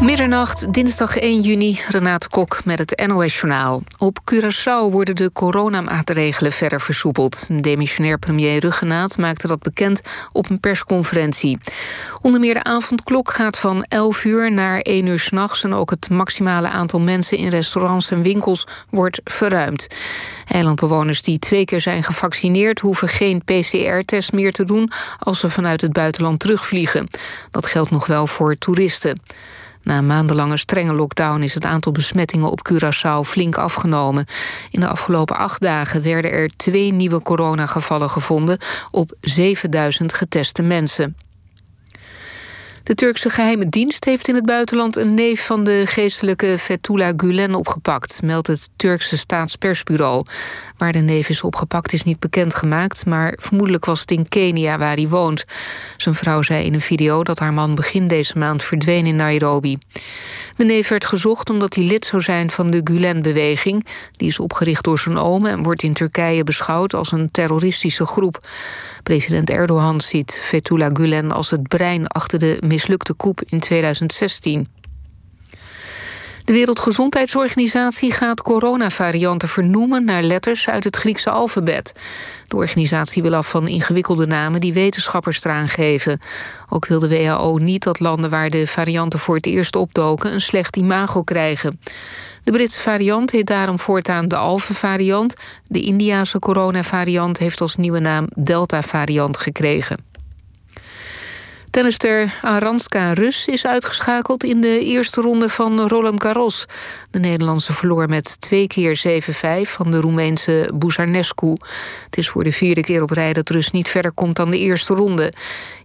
Middernacht, dinsdag 1 juni, Renate Kok met het NOS-journaal. Op Curaçao worden de coronamaatregelen verder versoepeld. Demissionair premier Ruggenaat maakte dat bekend op een persconferentie. Onder meer de avondklok gaat van 11 uur naar 1 uur s'nachts... en ook het maximale aantal mensen in restaurants en winkels wordt verruimd. Eilandbewoners die twee keer zijn gevaccineerd... hoeven geen PCR-test meer te doen als ze vanuit het buitenland terugvliegen. Dat geldt nog wel voor toeristen. Na maandenlange strenge lockdown is het aantal besmettingen op Curaçao flink afgenomen. In de afgelopen acht dagen werden er twee nieuwe coronagevallen gevonden op 7000 geteste mensen. De Turkse geheime dienst heeft in het buitenland een neef van de geestelijke Fethullah Gulen opgepakt, meldt het Turkse staatspersbureau. Waar de neef is opgepakt is niet bekendgemaakt, maar vermoedelijk was het in Kenia waar hij woont. Zijn vrouw zei in een video dat haar man begin deze maand verdween in Nairobi. De neef werd gezocht omdat hij lid zou zijn van de Gulen-beweging. Die is opgericht door zijn oom en wordt in Turkije beschouwd als een terroristische groep. President Erdogan ziet Fethullah Gulen als het brein achter de mislukte coup in 2016. De Wereldgezondheidsorganisatie gaat coronavarianten vernoemen naar letters uit het Griekse alfabet. De organisatie wil af van ingewikkelde namen die wetenschappers eraan geven. Ook wil de WHO niet dat landen waar de varianten voor het eerst opdoken een slecht imago krijgen. De Britse variant heet daarom voortaan de Alpha-variant. De Indiase coronavariant heeft als nieuwe naam Delta-variant gekregen. Tennister Aranska Rus is uitgeschakeld in de eerste ronde van Roland Garros. De Nederlandse verloor met twee keer 7-5 van de Roemeense Buzarnescu. Het is voor de vierde keer op rij dat Rus niet verder komt dan de eerste ronde.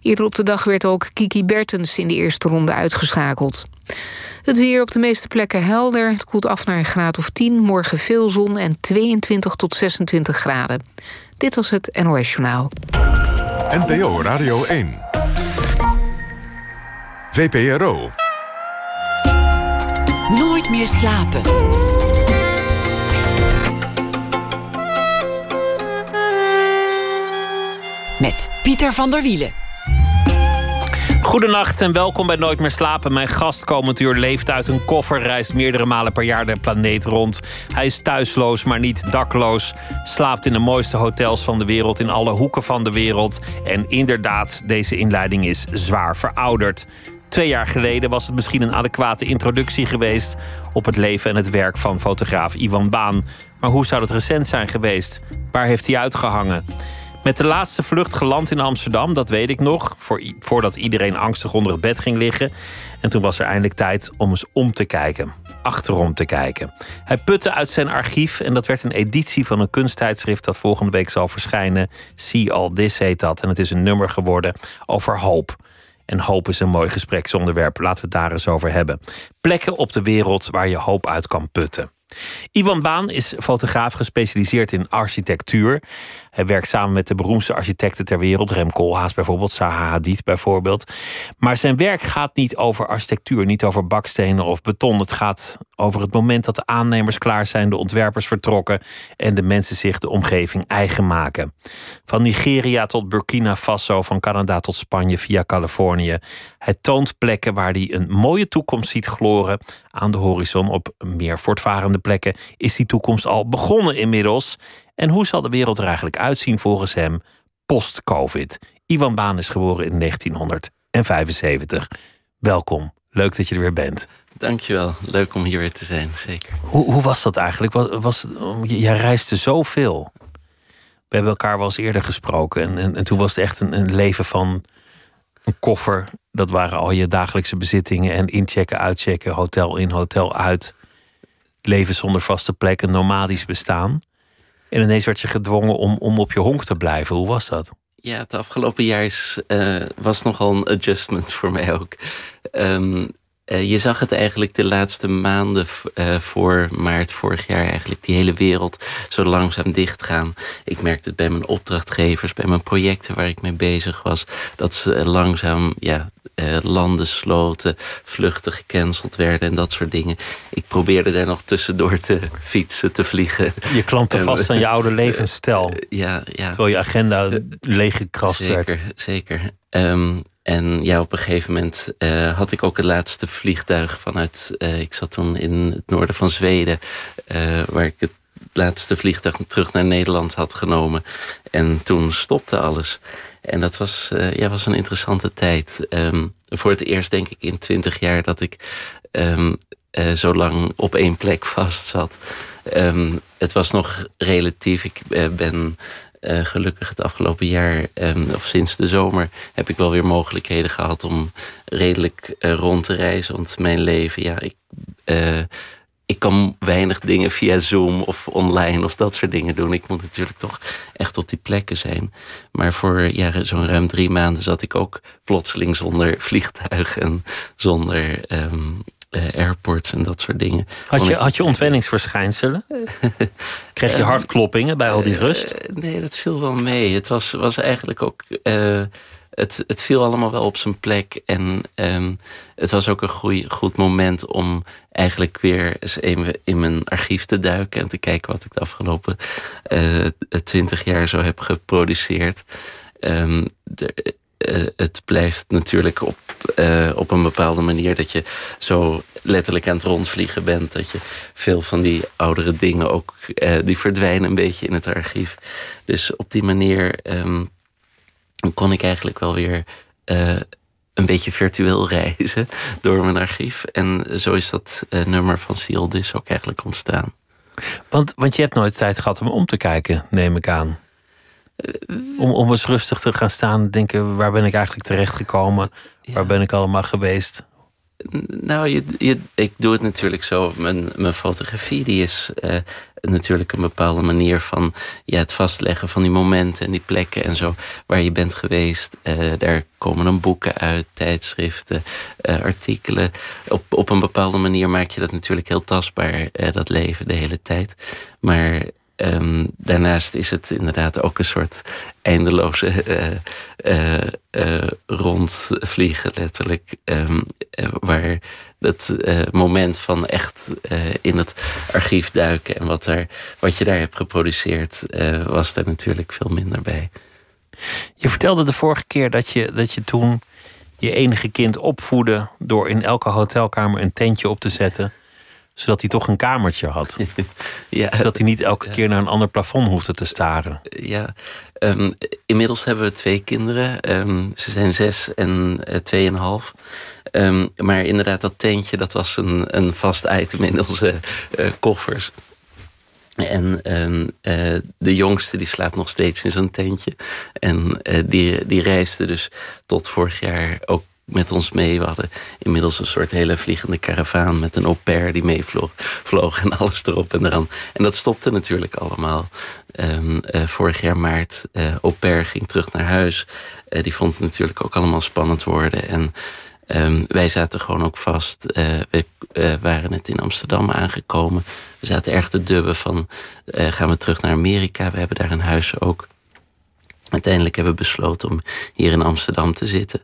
Eerder op de dag werd ook Kiki Bertens in de eerste ronde uitgeschakeld. Het weer op de meeste plekken helder. Het koelt af naar een graad of 10. Morgen veel zon en 22 tot 26 graden. Dit was het NOS Journaal. NPO Radio 1. VPRO. Nooit meer slapen. Met Pieter van der Wielen. Goedenacht en welkom bij Nooit meer slapen. Mijn gast komend uur leeft uit een koffer, reist meerdere malen per jaar de planeet rond. Hij is thuisloos, maar niet dakloos. Slaapt in de mooiste hotels van de wereld, in alle hoeken van de wereld. En inderdaad, deze inleiding is zwaar verouderd. Twee jaar geleden was het misschien een adequate introductie geweest op het leven en het werk van fotograaf Ivan Baan. Maar hoe zou het recent zijn geweest? Waar heeft hij uitgehangen? Met de laatste vlucht geland in Amsterdam, dat weet ik nog, voor, voordat iedereen angstig onder het bed ging liggen. En toen was er eindelijk tijd om eens om te kijken, achterom te kijken. Hij putte uit zijn archief en dat werd een editie van een kunsttijdschrift dat volgende week zal verschijnen. See All This heet dat en het is een nummer geworden over hoop. En hoop is een mooi gespreksonderwerp. Laten we het daar eens over hebben. Plekken op de wereld waar je hoop uit kan putten. Ivan Baan is fotograaf gespecialiseerd in architectuur. Hij werkt samen met de beroemdste architecten ter wereld, Rem Koolhaas bijvoorbeeld, Zaha Hadid bijvoorbeeld. Maar zijn werk gaat niet over architectuur, niet over bakstenen of beton. Het gaat over het moment dat de aannemers klaar zijn, de ontwerpers vertrokken en de mensen zich de omgeving eigen maken. Van Nigeria tot Burkina Faso, van Canada tot Spanje via Californië. Hij toont plekken waar hij een mooie toekomst ziet gloren aan de horizon. Op meer voortvarende plekken is die toekomst al begonnen inmiddels. En hoe zal de wereld er eigenlijk uitzien volgens hem post-COVID? Ivan Baan is geboren in 1975. Welkom, leuk dat je er weer bent. Dankjewel, leuk om hier weer te zijn, zeker. Hoe, hoe was dat eigenlijk? Was, was, jij reisde zoveel. We hebben elkaar wel eens eerder gesproken. En, en, en toen was het echt een, een, leven van een koffer. Dat waren al je dagelijkse bezittingen. En inchecken, uitchecken, hotel in, hotel uit. Leven zonder vaste plek, een nomadisch bestaan. En ineens werd je gedwongen om, om op je honk te blijven. Hoe was dat? Ja, het afgelopen jaar is, uh, was nogal een adjustment voor mij ook. Um, uh, je zag het eigenlijk de laatste maanden uh, voor maart vorig jaar eigenlijk die hele wereld zo langzaam dichtgaan. Ik merkte het bij mijn opdrachtgevers, bij mijn projecten waar ik mee bezig was, dat ze langzaam ja, uh, landen sloten, vluchten gecanceld werden en dat soort dingen. Ik probeerde daar nog tussendoor te fietsen, te vliegen. Je klampte vast aan je oude levensstijl. ja, ja. Terwijl je agenda leeggekrast zeker, werd. Zeker, um, en ja, op een gegeven moment uh, had ik ook het laatste vliegtuig vanuit. Uh, ik zat toen in het noorden van Zweden, uh, waar ik het laatste vliegtuig terug naar Nederland had genomen. En toen stopte alles. En dat was, ja, was een interessante tijd. Um, voor het eerst, denk ik, in twintig jaar dat ik um, zo lang op één plek vast zat. Um, het was nog relatief. Ik ben uh, gelukkig het afgelopen jaar, of sinds de zomer, heb ik wel weer mogelijkheden gehad om redelijk rond te reizen. Want mijn leven, ja, ik, ik kan weinig dingen via Zoom of online of dat soort dingen doen. Ik moet natuurlijk toch echt op die plekken zijn. Maar voor ja, zo'n ruim drie maanden zat ik ook plotseling zonder vliegtuig en zonder um, uh, airports en dat soort dingen. Had je, had je ontwenningsverschijnselen? Kreeg je hartkloppingen bij al die rust? Uh, nee, dat viel wel mee. Het was, was eigenlijk ook. Het, het viel allemaal wel op zijn plek. En um, het was ook een goeie, goed moment om eigenlijk weer eens even in mijn archief te duiken en te kijken wat ik de afgelopen twintig jaar zo heb geproduceerd. Um, de, uh, het blijft natuurlijk op, uh, op een bepaalde manier dat je zo letterlijk aan het rondvliegen bent. Dat je veel van die oudere dingen ook, die verdwijnen een beetje in het archief. Dus op die manier um, kon ik eigenlijk wel weer een beetje virtueel reizen door mijn archief. En zo is dat nummer van Seal Dis ook eigenlijk ontstaan. Want, want je hebt nooit tijd gehad om om te kijken, neem ik aan. Om, om eens rustig te gaan staan, denken: waar ben ik eigenlijk terechtgekomen? Ja. Waar ben ik allemaal geweest? Nou, je, je, ik doe het natuurlijk zo. Mijn, mijn fotografie die is uh, natuurlijk een bepaalde manier van ja, het vastleggen van die momenten en die plekken en zo waar je bent geweest. Uh, daar komen dan boeken uit, tijdschriften, uh, artikelen. Op, op een bepaalde manier maak je dat natuurlijk heel tastbaar, dat leven de hele tijd. Maar Um, daarnaast is het inderdaad ook een soort eindeloze uh, uh, uh, rondvliegen, letterlijk. Um, waar het moment van echt in het archief duiken en wat, daar, wat je daar hebt geproduceerd, was daar natuurlijk veel minder bij. Je vertelde de vorige keer dat je, dat je toen je enige kind opvoedde door in elke hotelkamer een tentje op te zetten zodat hij toch een kamertje had. ja, zodat hij niet elke keer naar een ander plafond hoefde te staren. Ja, um, inmiddels hebben we twee kinderen. Um, ze zijn zes en uh, tweeënhalf. Um, maar inderdaad, dat tentje dat was een, een vast item in onze uh, koffers. En uh, de jongste die slaapt nog steeds in zo'n tentje. En uh, die, die reisde dus tot vorig jaar ook met ons mee. We hadden inmiddels een soort hele vliegende karavaan met een au pair die meevloog vloog en alles erop en eraan. En dat stopte natuurlijk allemaal. Um, uh, vorig jaar maart, uh, au pair ging terug naar huis. Uh, die vond het natuurlijk ook allemaal spannend worden. En um, wij zaten gewoon ook vast. we waren net in Amsterdam aangekomen. We zaten erg te dubben van gaan we terug naar Amerika. We hebben daar een huis ook. Uiteindelijk hebben we besloten om hier in Amsterdam te zitten.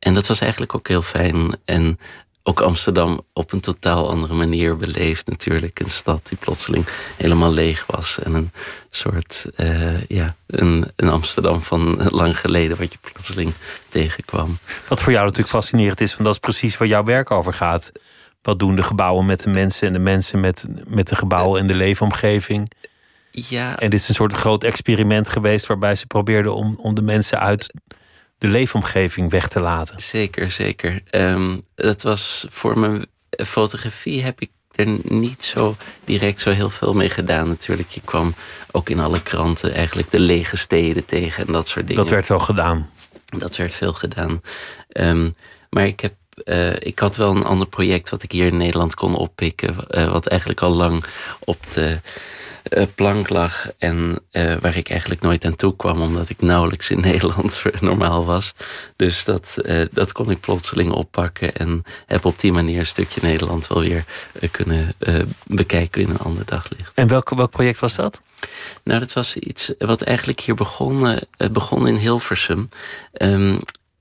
En dat was eigenlijk ook heel fijn. En ook Amsterdam op een totaal andere manier beleefd natuurlijk. Een stad die plotseling helemaal leeg was. En een soort, uh, ja, een, een Amsterdam van lang geleden wat je plotseling tegenkwam. Wat voor jou natuurlijk fascinerend is, want dat is precies waar jouw werk over gaat. Wat doen de gebouwen met de mensen en de mensen met, met de gebouwen en de leefomgeving? Ja. En dit is een soort groot experiment geweest waarbij ze probeerden om, om de mensen uit de leefomgeving weg te laten. Zeker, zeker. Um, dat was voor mijn fotografie heb ik er niet zo direct zo heel veel mee gedaan. Natuurlijk, je kwam ook in alle kranten eigenlijk de lege steden tegen en dat soort dingen. Dat werd wel gedaan. Dat werd veel gedaan. Um, maar ik heb uh, ik had wel een ander project wat ik hier in Nederland kon oppikken. Uh, wat eigenlijk al lang op de uh, plank lag. En waar ik eigenlijk nooit aan toe kwam, omdat ik nauwelijks in Nederland normaal was. Dus dat, dat kon ik plotseling oppakken. En heb op die manier een stukje Nederland wel weer kunnen bekijken in een ander daglicht. En welk, welk project was dat? Nou, dat was iets wat eigenlijk hier begon, begon in Hilversum. Um,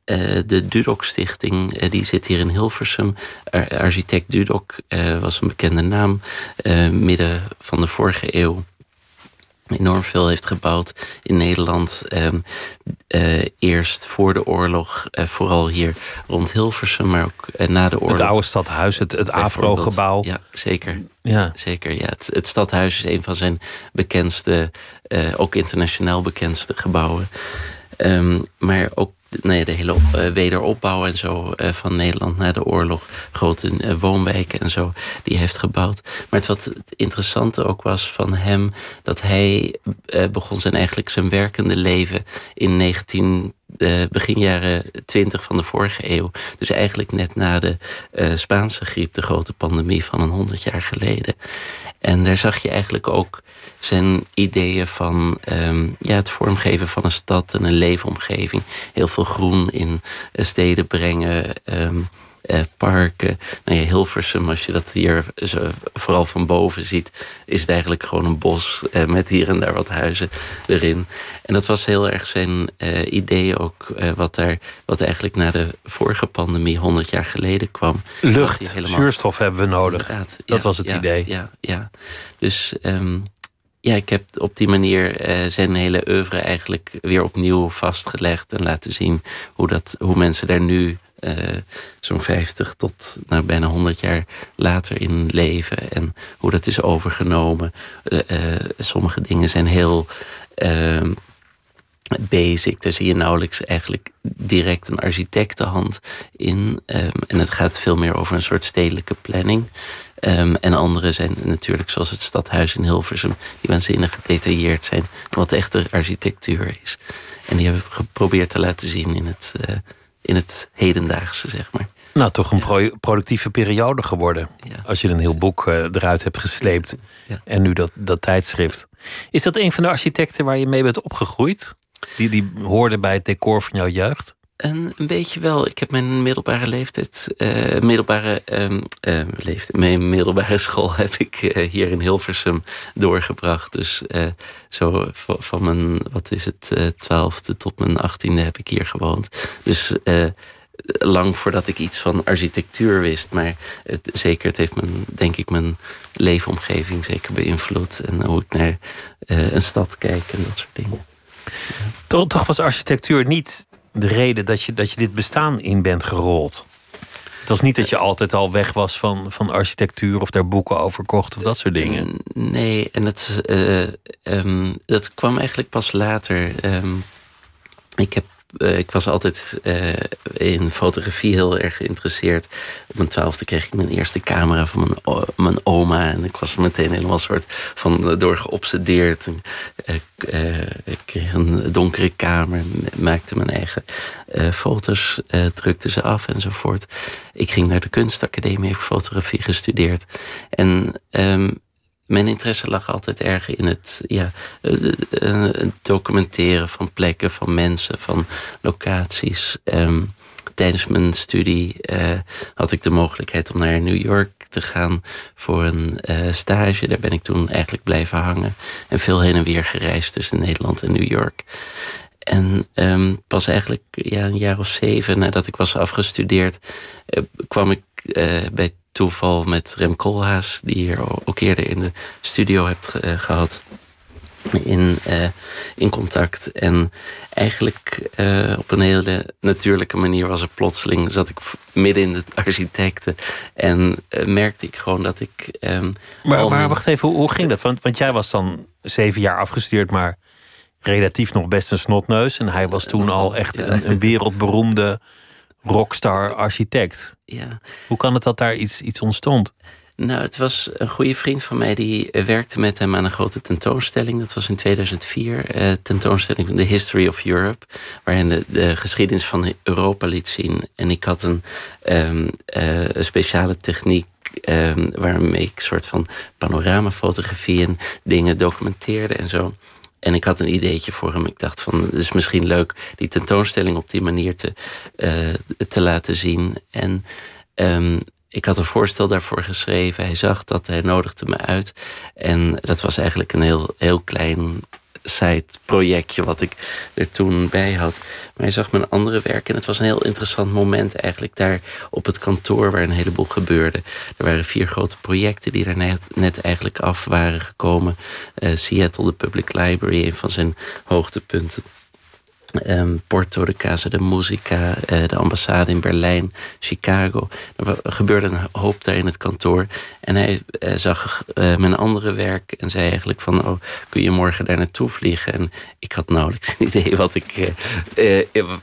uh, de Dudok Stichting, uh, die zit hier in Hilversum. Ar architect Dudok uh, was een bekende naam. midden van de vorige eeuw enorm veel heeft gebouwd in Nederland. Um, eerst voor de oorlog, uh, vooral hier rond Hilversum, maar ook uh, na de oorlog. Het oude stadhuis, het, het Afro-gebouw. Ja, zeker. Ja. zeker ja. Het, het, stadhuis is een van zijn bekendste, ook internationaal bekendste gebouwen. Um, maar ook nee, de hele uh, wederopbouw en zo uh, van Nederland na de oorlog. Grote uh, woonwijken en zo, die heeft gebouwd. Maar het, wat het interessante ook was van hem, dat hij begon zijn eigenlijk zijn werkende leven in 19, begin jaren 20 van de vorige eeuw. Dus eigenlijk net na de Spaanse griep, de grote pandemie van een honderd jaar geleden. En daar zag je eigenlijk ook zijn ideeën van ehm, ja, het vormgeven van een stad en een leefomgeving. Heel veel groen in eh, steden brengen. Ehm, eh, parken. Nou ja, Hilversum, als je dat hier zo, vooral van boven ziet, is het eigenlijk gewoon een bos eh, met hier en daar wat huizen erin. En dat was heel erg zijn uh, idee ook, uh, wat, daar, wat eigenlijk na de vorige pandemie 100 jaar geleden kwam. Lucht, helemaal... zuurstof hebben we nodig. dat was het idee. Ja, ja. dus um, ja, ik heb op die manier uh, zijn hele oeuvre eigenlijk weer opnieuw vastgelegd en laten zien hoe, dat, hoe mensen daar nu uh, zo'n 50 tot nou, bijna 100 jaar later in leven en hoe dat is overgenomen. Uh, sommige dingen zijn heel ehm, basic. Daar zie je nauwelijks eigenlijk direct een architectenhand in. Um, en het gaat veel meer over een soort stedelijke planning. Um, en andere zijn natuurlijk zoals het stadhuis in Hilversum, die waanzinnig gedetailleerd zijn, wat echte architectuur is. En die hebben we geprobeerd te laten zien in het, in het hedendaagse, zeg maar. Nou, toch een pro productieve periode geworden. Ja. Als je een heel boek uh, eruit hebt gesleept. Ja. En nu dat, dat tijdschrift. Is dat een van de architecten waar je mee bent opgegroeid? Die, die hoorde bij het decor van jouw jeugd? Een, een beetje wel. Ik heb mijn middelbare leeftijd, uh, middelbare um, uh, leeftijd, mijn middelbare school heb ik uh, hier in Hilversum doorgebracht. Dus zo van mijn, wat is het, twaalfde tot mijn achttiende heb ik hier gewoond. Dus lang voordat ik iets van architectuur wist. Maar het, zeker, het heeft mijn, denk ik, mijn leefomgeving zeker beïnvloed. En hoe ik naar een stad kijk en dat soort dingen. Toch was architectuur niet de reden dat je, dat je dit bestaan in bent gerold? Het was niet dat je altijd al weg was van, van architectuur of daar boeken over kocht of dat soort dingen. Nee, en het, uh, um, dat kwam eigenlijk pas later. Um, ik heb ik was altijd uh, in fotografie heel erg geïnteresseerd. Op mijn twaalfde kreeg ik mijn eerste camera van mijn, mijn oma. En ik was meteen helemaal soort van door geobsedeerd. ik kreeg een donkere kamer, maakte mijn eigen foto's, drukte ze af enzovoort. Ik ging naar de kunstacademie, heb fotografie gestudeerd. En um, mijn interesse lag altijd erg in het ja, documenteren van plekken, van mensen, van locaties. Um, tijdens mijn studie uh, had ik de mogelijkheid om naar New York te gaan voor een uh, stage. Daar ben ik toen eigenlijk blijven hangen en veel heen en weer gereisd tussen Nederland en New York. En um, pas eigenlijk ja, een jaar of zeven nadat ik was afgestudeerd, uh, kwam ik bij toeval met Rem Koolhaas, die hier ook eerder in de studio hebt uh, gehad. In, uh, in contact. En eigenlijk uh, op een hele natuurlijke manier was het plotseling. zat ik midden in de architecten. En merkte ik gewoon dat ik. Um, maar, maar wacht even, hoe, hoe ging dat? Want, want jij was dan zeven jaar afgestuurd, maar relatief nog best een snotneus. En hij was toen al echt een, een wereldberoemde rockstar architect. Ja. Hoe kan het dat daar iets, iets ontstond? Nou, het was een goede vriend van mij die eh, werkte met hem aan een grote tentoonstelling. Dat was in 2004, uh, eh, tentoonstelling van The History of Europe, waarin de, de, geschiedenis van Europa liet zien. En ik had een, um, uh, een speciale techniek um, waarmee ik soort van panoramafotografie en dingen documenteerde en zo. En ik had een ideetje voor hem. Ik dacht van, het is misschien leuk die tentoonstelling op die manier te, uh, te laten zien. En um, ik had een voorstel daarvoor geschreven. Hij zag dat, hij nodigde me uit. En dat was eigenlijk een heel, heel klein side projectje wat ik er toen bij had. Maar hij zag mijn andere werk en het was een heel interessant moment eigenlijk daar op het kantoor waar een heleboel gebeurde. Er waren vier grote projecten die er net, eigenlijk af waren gekomen. Uh, Seattle, de Public Library, een van zijn hoogtepunten. Ehm, Porto, de Casa de Musica, uh, de ambassade in Berlijn, Chicago. Er gebeurde een hoop daar in het kantoor. En hij uh, zag uh, mijn andere werk en zei eigenlijk van... oh, kun je morgen daar naartoe vliegen? En ik had nauwelijks een idee wat ik,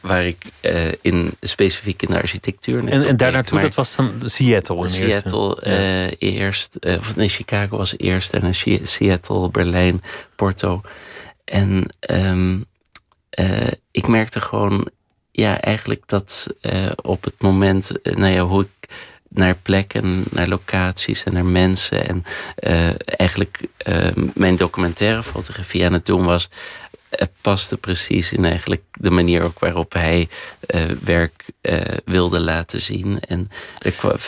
waar ik in, specifiek in de architectuur... En, en daar naartoe, dat was dan Seattle in Seattle eerst? eerst of nee, Chicago was eerst. En Seattle, Berlijn, Porto. En... Um, uh, ik merkte gewoon, ja, eigenlijk dat uh, op het moment, uh, nou ja, hoe ik naar plekken, naar locaties en naar mensen en eigenlijk mijn documentaire fotografie aan het doen was, het paste precies in eigenlijk de manier ook waarop hij werk wilde laten zien. En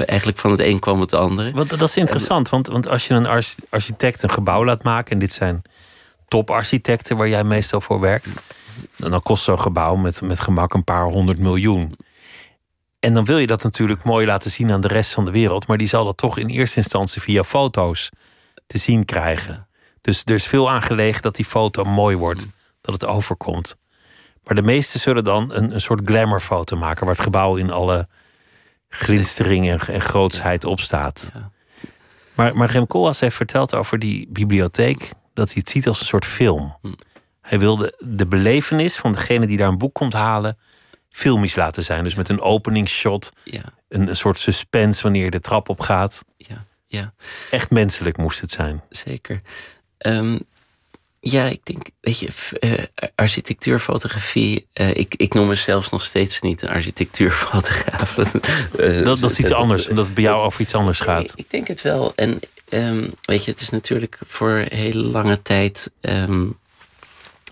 eigenlijk van het een kwam het andere. Want dat is interessant, want, want als je een architect een gebouw laat maken, en dit zijn toparchitecten waar jij meestal voor werkt dan kost zo'n gebouw met, met gemak een paar honderd miljoen. En dan wil je dat natuurlijk mooi laten zien aan de rest van de wereld. Maar die zal dat toch in eerste instantie via foto's te zien krijgen. Dus er is veel aangelegen dat die foto mooi wordt. Dat het overkomt. Maar de meesten zullen dan een, een soort glamourfoto maken. Waar het gebouw in alle glinstering en, en grootsheid op staat. Maar, maar Rem Koolhaas heeft verteld over die bibliotheek. Dat hij het ziet als een soort film. Hij wilde de belevenis van degene die daar een boek komt halen filmisch laten zijn. Dus met een openingsshot, ja. een, een, soort suspense wanneer je de trap op gaat. Ja, ja. Echt menselijk moest het zijn. Zeker. Um, ja, ik denk, weet je, uh, architectuurfotografie. Uh, ik, ik noem mezelf nog steeds niet een architectuurfotograaf. uh, dat, dat, is iets anders, omdat het bij jou over iets anders gaat. Ik, ik denk het wel. En um, weet je, het is natuurlijk voor hele lange tijd. Um,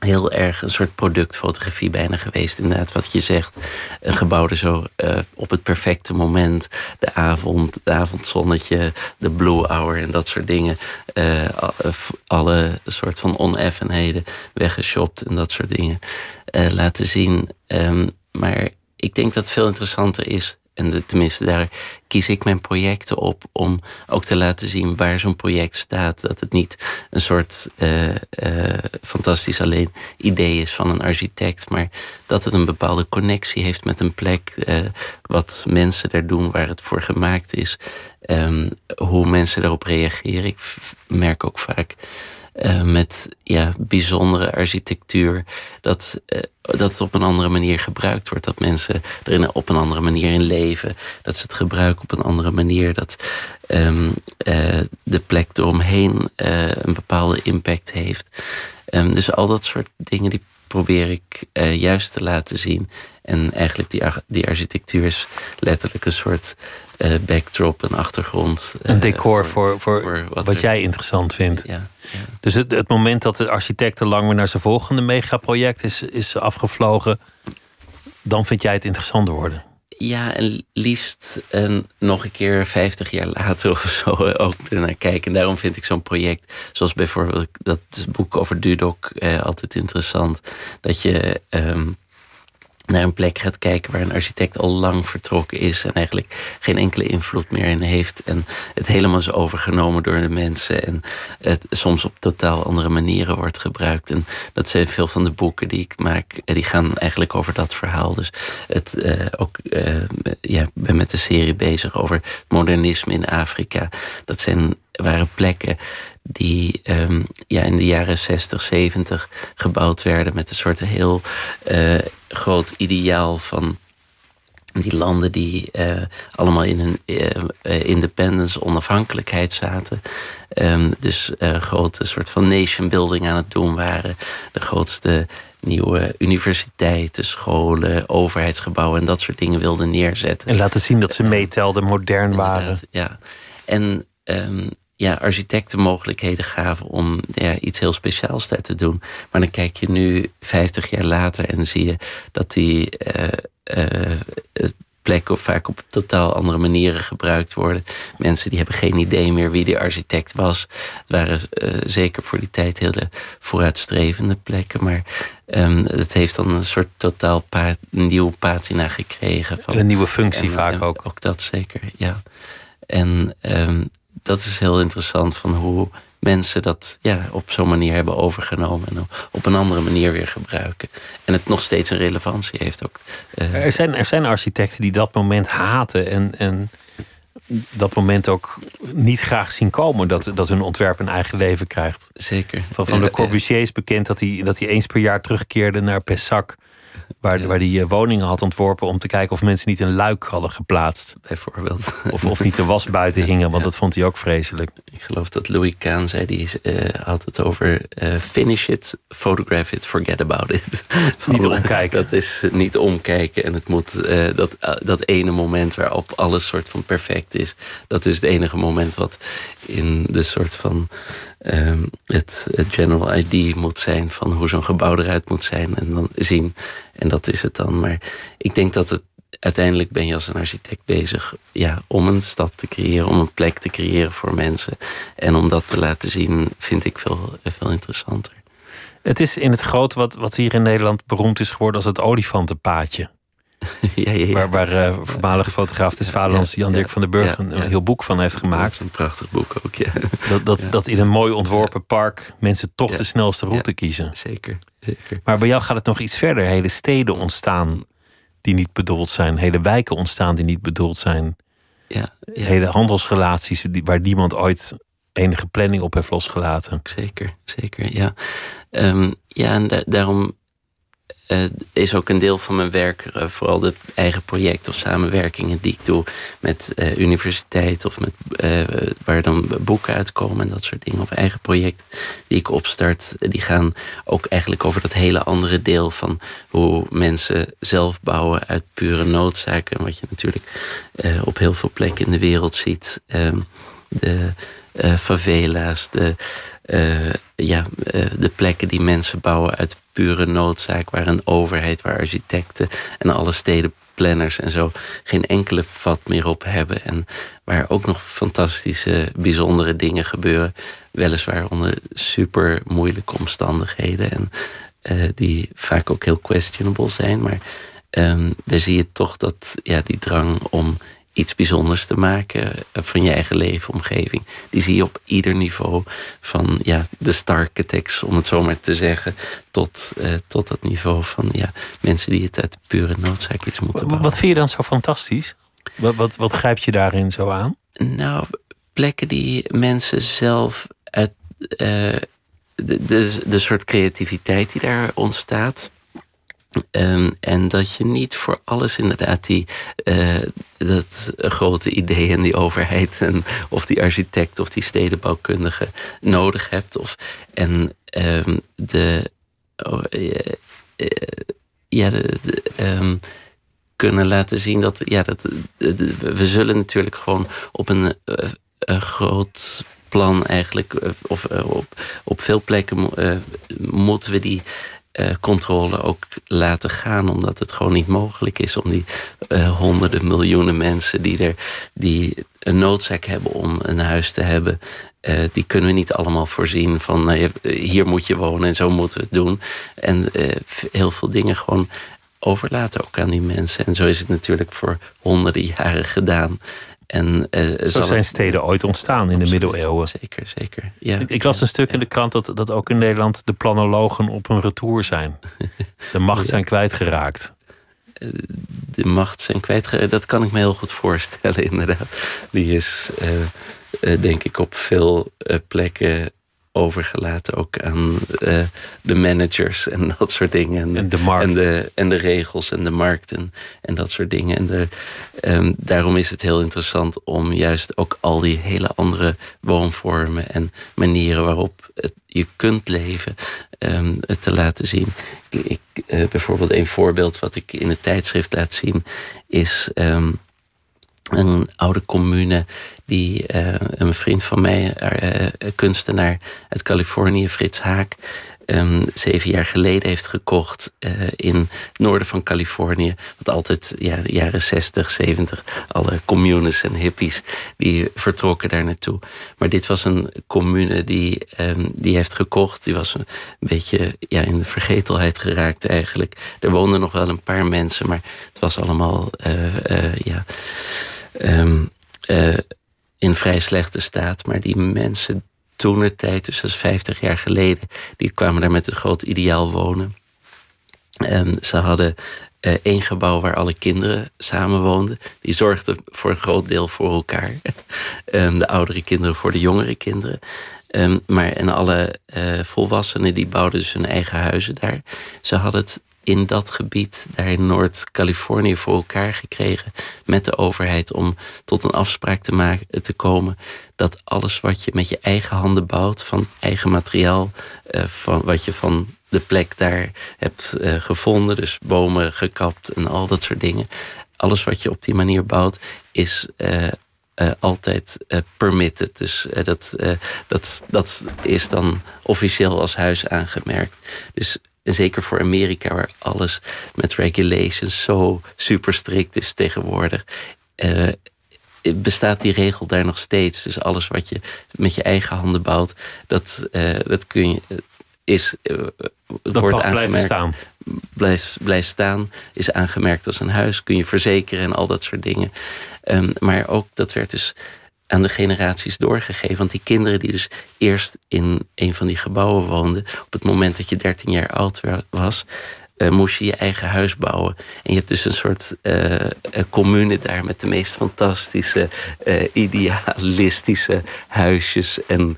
heel erg een soort productfotografie bijna geweest. Inderdaad, wat je zegt. Een gebouw er zo uh, op het perfecte moment. De avond, de avondzonnetje, de blue hour en dat soort dingen. Uh, alle soort van oneffenheden weggeshopt en dat soort dingen laten zien. Um, maar ik denk dat veel interessanter is en tenminste, daar kies ik mijn projecten op om ook te laten zien waar zo'n project staat. Dat het niet een soort uh, uh, fantastisch alleen idee is van een architect, maar dat het een bepaalde connectie heeft met een plek, uh, wat mensen daar doen, waar het voor gemaakt is, um, hoe mensen daarop reageren. Ik merk ook vaak uh, met ja, bijzondere architectuur. Dat, uh, dat het op een andere manier gebruikt wordt. Dat mensen er op een andere manier in leven. Dat ze het gebruiken op een andere manier. Dat um, uh, de plek eromheen een bepaalde impact heeft. Um, dus al dat soort dingen die probeer ik juist te laten zien. En eigenlijk die, die architectuur is letterlijk een soort uh, backdrop, een achtergrond. Een eh, decor voor, voor, wat, jij interessant vindt. Ja, ja. Dus het, het moment dat de architect lang weer naar zijn volgende megaproject is, is afgevlogen, dan vind jij het interessant worden. Ja, en liefst nog een keer 50 jaar later of zo ook naar kijken. En daarom vind ik zo'n project, zoals bijvoorbeeld dat boek over Dudok, eh, altijd interessant. Dat je. Um, naar een plek gaat kijken waar een architect al lang vertrokken is en eigenlijk geen enkele invloed meer in heeft. En het helemaal is overgenomen door de mensen en het soms op totaal andere manieren wordt gebruikt. En dat zijn veel van de boeken die ik maak, die gaan eigenlijk over dat verhaal. Dus het, uh, ook, uh, ja, ben met de serie bezig over modernisme in Afrika. Dat zijn, waren plekken die um, ja, in de jaren 60, 70 gebouwd werden met een soort heel uh, groot ideaal van die landen die uh, allemaal in een uh, independence, onafhankelijkheid zaten. Um, dus een grote soort van nation building aan het doen waren. De grootste nieuwe universiteiten, scholen, overheidsgebouwen en dat soort dingen wilden neerzetten. En laten zien dat ze meetelden, modern waren. Ja. En um, ja, architecten mogelijkheden gaven om ja, iets heel speciaals daar te doen. Maar dan kijk je nu 50 jaar later en zie je dat die uh, uh, plekken vaak op totaal andere manieren gebruikt worden. Mensen die hebben geen idee meer wie die architect was. Het waren uh, zeker voor die tijd hele vooruitstrevende plekken. Maar um, het heeft dan een soort totaal pa nieuwe patina gekregen. Van, een nieuwe functie vaak ook. Ook dat zeker, ja. En um, dat is heel interessant van hoe mensen dat ja, op zo'n manier hebben overgenomen en op een andere manier weer gebruiken. En het nog steeds een relevantie heeft ook. Uh, er, zijn, er zijn architecten die dat moment haten en, en dat moment ook niet graag zien komen dat, dat hun ontwerp een eigen leven krijgt. Zeker. Van, van Le Corbusier is bekend dat hij, dat hij eens per jaar terugkeerde naar Pessac Waar, waar die eh, woningen had ontworpen om te kijken of mensen niet een luik hadden geplaatst. Bijvoorbeeld. Of, of niet de was buiten hingen, want dat vond hij ook vreselijk. Ik geloof dat Louis Kahn zei, die uh, had het over uh, finish it, photograph it, forget about it. niet omkijken. Dat is niet omkijken en het moet, uh, dat, dat ene moment waarop alles soort van perfect is, dat is het enige moment wat in de soort van Ehm, het, het, general ID moet zijn van hoe zo'n gebouw eruit moet zijn en dan zien. En dat is het dan. Maar ik denk dat het uiteindelijk ben je als een architect bezig ja, om een stad te creëren, om een plek te creëren voor mensen. En om dat te laten zien, vind ik veel, veel interessanter. Het is in het groot wat, wat hier in Nederland beroemd is geworden als het olifantenpaadje. ja, ja, ja. Waar, waar uh, voormalige fotograaf des Vaderlands Jan-Dirk van den Burg een, heel boek van heeft gemaakt. een prachtig boek ook, ja. Dat, dat, dat in een mooi ontworpen park mensen toch de snelste route kiezen. Zeker, zeker. Maar bij jou gaat het nog iets verder. Hele steden ontstaan die niet bedoeld zijn. Hele wijken ontstaan die niet bedoeld zijn. Ja, Hele handelsrelaties waar niemand ooit enige planning op heeft losgelaten. Zeker, zeker, ja. Um, ja, en daarom uh, is ook een deel van mijn werk, uh, vooral de eigen projecten of samenwerkingen die ik doe met uh, universiteit of met, waar dan boeken uitkomen en dat soort dingen, of eigen projecten die ik opstart, die gaan ook eigenlijk over dat hele andere deel van hoe mensen zelf bouwen uit pure noodzaken, wat je natuurlijk op heel veel plekken in de wereld ziet. Ehm, de favela's, de, ja, de plekken die mensen bouwen uit pure noodzaak, waar een overheid, waar architecten en alle stedenplanners en zo geen enkele vat meer op hebben. En waar ook nog fantastische, bijzondere dingen gebeuren. Weliswaar onder super moeilijke omstandigheden. En uh, die vaak ook heel questionable zijn. Maar um, daar zie je toch dat ja, die drang om iets bijzonders te maken van je eigen leefomgeving. Die zie je op ieder niveau. Van ja, de star architects, om het zo maar te zeggen, tot, uh, tot dat niveau van ja, mensen die het uit pure noodzaak iets moeten bouwen. Wat vind je dan zo fantastisch? Wat, wat, je daarin zo aan? Nou, plekken die mensen zelf uit. Uh, de, de, de soort creativiteit die daar ontstaat. Um, en dat je niet voor alles inderdaad die uh, dat grote idee en die overheid en of die architect of die stedenbouwkundige nodig hebt. Of, en um, de, oh, uh, uh, ja, um, kunnen laten zien dat, ja, dat we zullen natuurlijk gewoon op een, een groot plan eigenlijk, of op, op veel plekken moeten we die uh, controle ook laten gaan. Omdat het gewoon niet mogelijk is om die uh, honderden miljoenen mensen die, er, die een noodzaak hebben om een huis te hebben. Uh, die kunnen we niet allemaal voorzien van nou, hier moet je wonen en zo moeten we het doen. En heel veel dingen gewoon overlaten ook aan die mensen. En zo is het natuurlijk voor honderden jaren gedaan. En, uh, Zo zijn steden ooit ontstaan in de middeleeuwen. Zeker, zeker. Ja, ik, ik las een stuk in de krant dat, dat ook in Nederland de planologen op een retour zijn. De macht zijn kwijtgeraakt. Eh, de macht zijn kwijtgeraakt, dat kan ik me heel goed voorstellen, inderdaad. Die is, uh, denk ik, op veel plekken overgelaten ook aan uh, de managers en dat soort dingen. En, en de markt. En de, en de regels en de markten en dat soort dingen. En de, um, daarom is het heel interessant om juist ook al die hele andere woonvormen en manieren waarop het, je kunt leven um, te laten zien. Ik, uh, bijvoorbeeld een voorbeeld wat ik in het tijdschrift laat zien is. Um, een oude commune die uh, een vriend van mij, uh, kunstenaar uit Californië, Frits Haak, um, zeven jaar geleden heeft gekocht uh, in het noorden van Californië. Wat altijd, ja, de jaren 60, 70, alle communes en hippies die vertrokken daar naartoe. Maar dit was een commune die, um, die heeft gekocht. Die was een beetje ja, in de vergetelheid geraakt eigenlijk. Er woonden nog wel een paar mensen, maar het was allemaal ja, um, in vrij slechte staat. Maar die mensen toen de tijd, dus dat is 50 jaar geleden, die kwamen daar met een groot ideaal wonen. En ze hadden uh, één gebouw waar alle kinderen samen woonden. Die zorgden voor een groot deel voor elkaar. um, de oudere kinderen voor de jongere kinderen. Maar en alle uh, volwassenen die bouwden dus hun eigen huizen daar. Ze hadden het in dat gebied, daar in Noord-Californië, voor elkaar gekregen met de overheid om tot een afspraak te, maken, te komen dat alles wat je met je eigen handen bouwt, van eigen materiaal, uh, van wat je van de plek daar hebt uh, gevonden, dus bomen gekapt en al dat soort dingen, alles wat je op die manier bouwt, is uh, altijd permitted. Dus dat, dat, dat is dan officieel als huis aangemerkt. Dus en zeker voor Amerika, waar alles met regulations zo super strikt is tegenwoordig. Uh, bestaat die regel daar nog steeds. Dus alles wat je met je eigen handen bouwt, dat, uh, dat kun je. Is, uh, dat wordt aangemerkt. staan. Blijft, blijft staan, is aangemerkt als een huis, kun je verzekeren en al dat soort dingen. Um, maar ook dat werd dus aan de generaties doorgegeven. Want die kinderen die dus eerst in een van die gebouwen woonden, op het moment dat je 13 jaar oud was, uh, moest je je eigen huis bouwen. En je hebt dus een soort uh, commune daar met de meest fantastische, idealistische huisjes en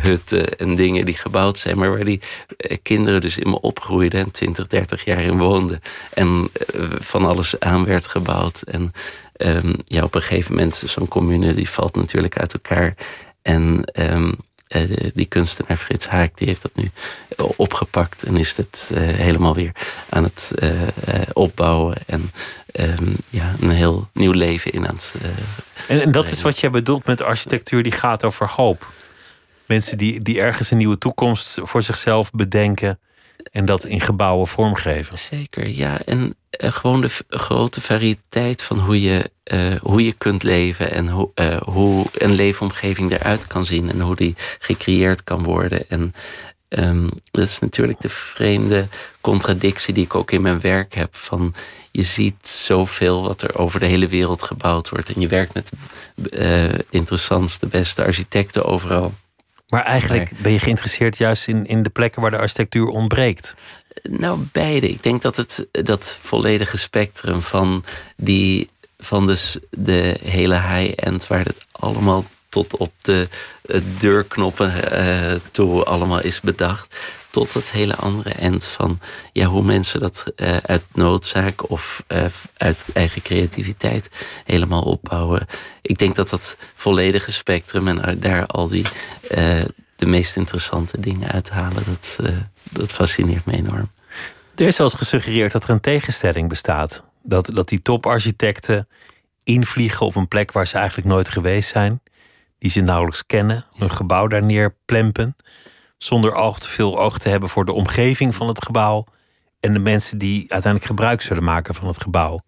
hutten en dingen die gebouwd zijn, maar waar die kinderen dus in me opgroeiden en 20, 30 jaar in woonden. En van alles aan werd gebouwd. En um, ja, op een gegeven moment, zo'n commune die valt natuurlijk uit elkaar. En um, die kunstenaar Frits Haak die heeft dat nu opgepakt en is het uh, helemaal weer aan het uh, opbouwen en um, ja, een heel nieuw leven in aan het. en, en dat is wat jij bedoelt met architectuur die gaat over hoop. Mensen die, die ergens een nieuwe toekomst voor zichzelf bedenken en dat in gebouwen vormgeven. Zeker, ja. En uh, gewoon de grote variëteit van hoe je, uh, hoe je kunt leven en ho uh, hoe een leefomgeving eruit kan zien en hoe die gecreëerd kan worden. En um, dat is natuurlijk de vreemde contradictie die ik ook in mijn werk heb. Van je ziet zoveel wat er over de hele wereld gebouwd wordt en je werkt met de interessantste, beste architecten overal. Maar eigenlijk ben je geïnteresseerd juist in, in de plekken waar de architectuur ontbreekt. Nou, beide. Ik denk dat het dat volledige spectrum van, die, van dus de hele high-end, waar het allemaal tot op de deurknoppen uh, toe allemaal is bedacht. Tot het hele andere eind van ja, hoe mensen dat uh, uit noodzaak of uit eigen creativiteit helemaal opbouwen. Ik denk dat dat volledige spectrum en daar al die de meest interessante dingen uithalen, dat, dat fascineert me enorm. Er is wel gesuggereerd dat er een tegenstelling bestaat. Dat, dat die toparchitecten invliegen op een plek waar ze eigenlijk nooit geweest zijn. Die ze nauwelijks kennen. Een gebouw daar neerplempen. Zonder oog te veel oog te hebben voor de omgeving van het gebouw. En de mensen die uiteindelijk gebruik zullen maken van het gebouw.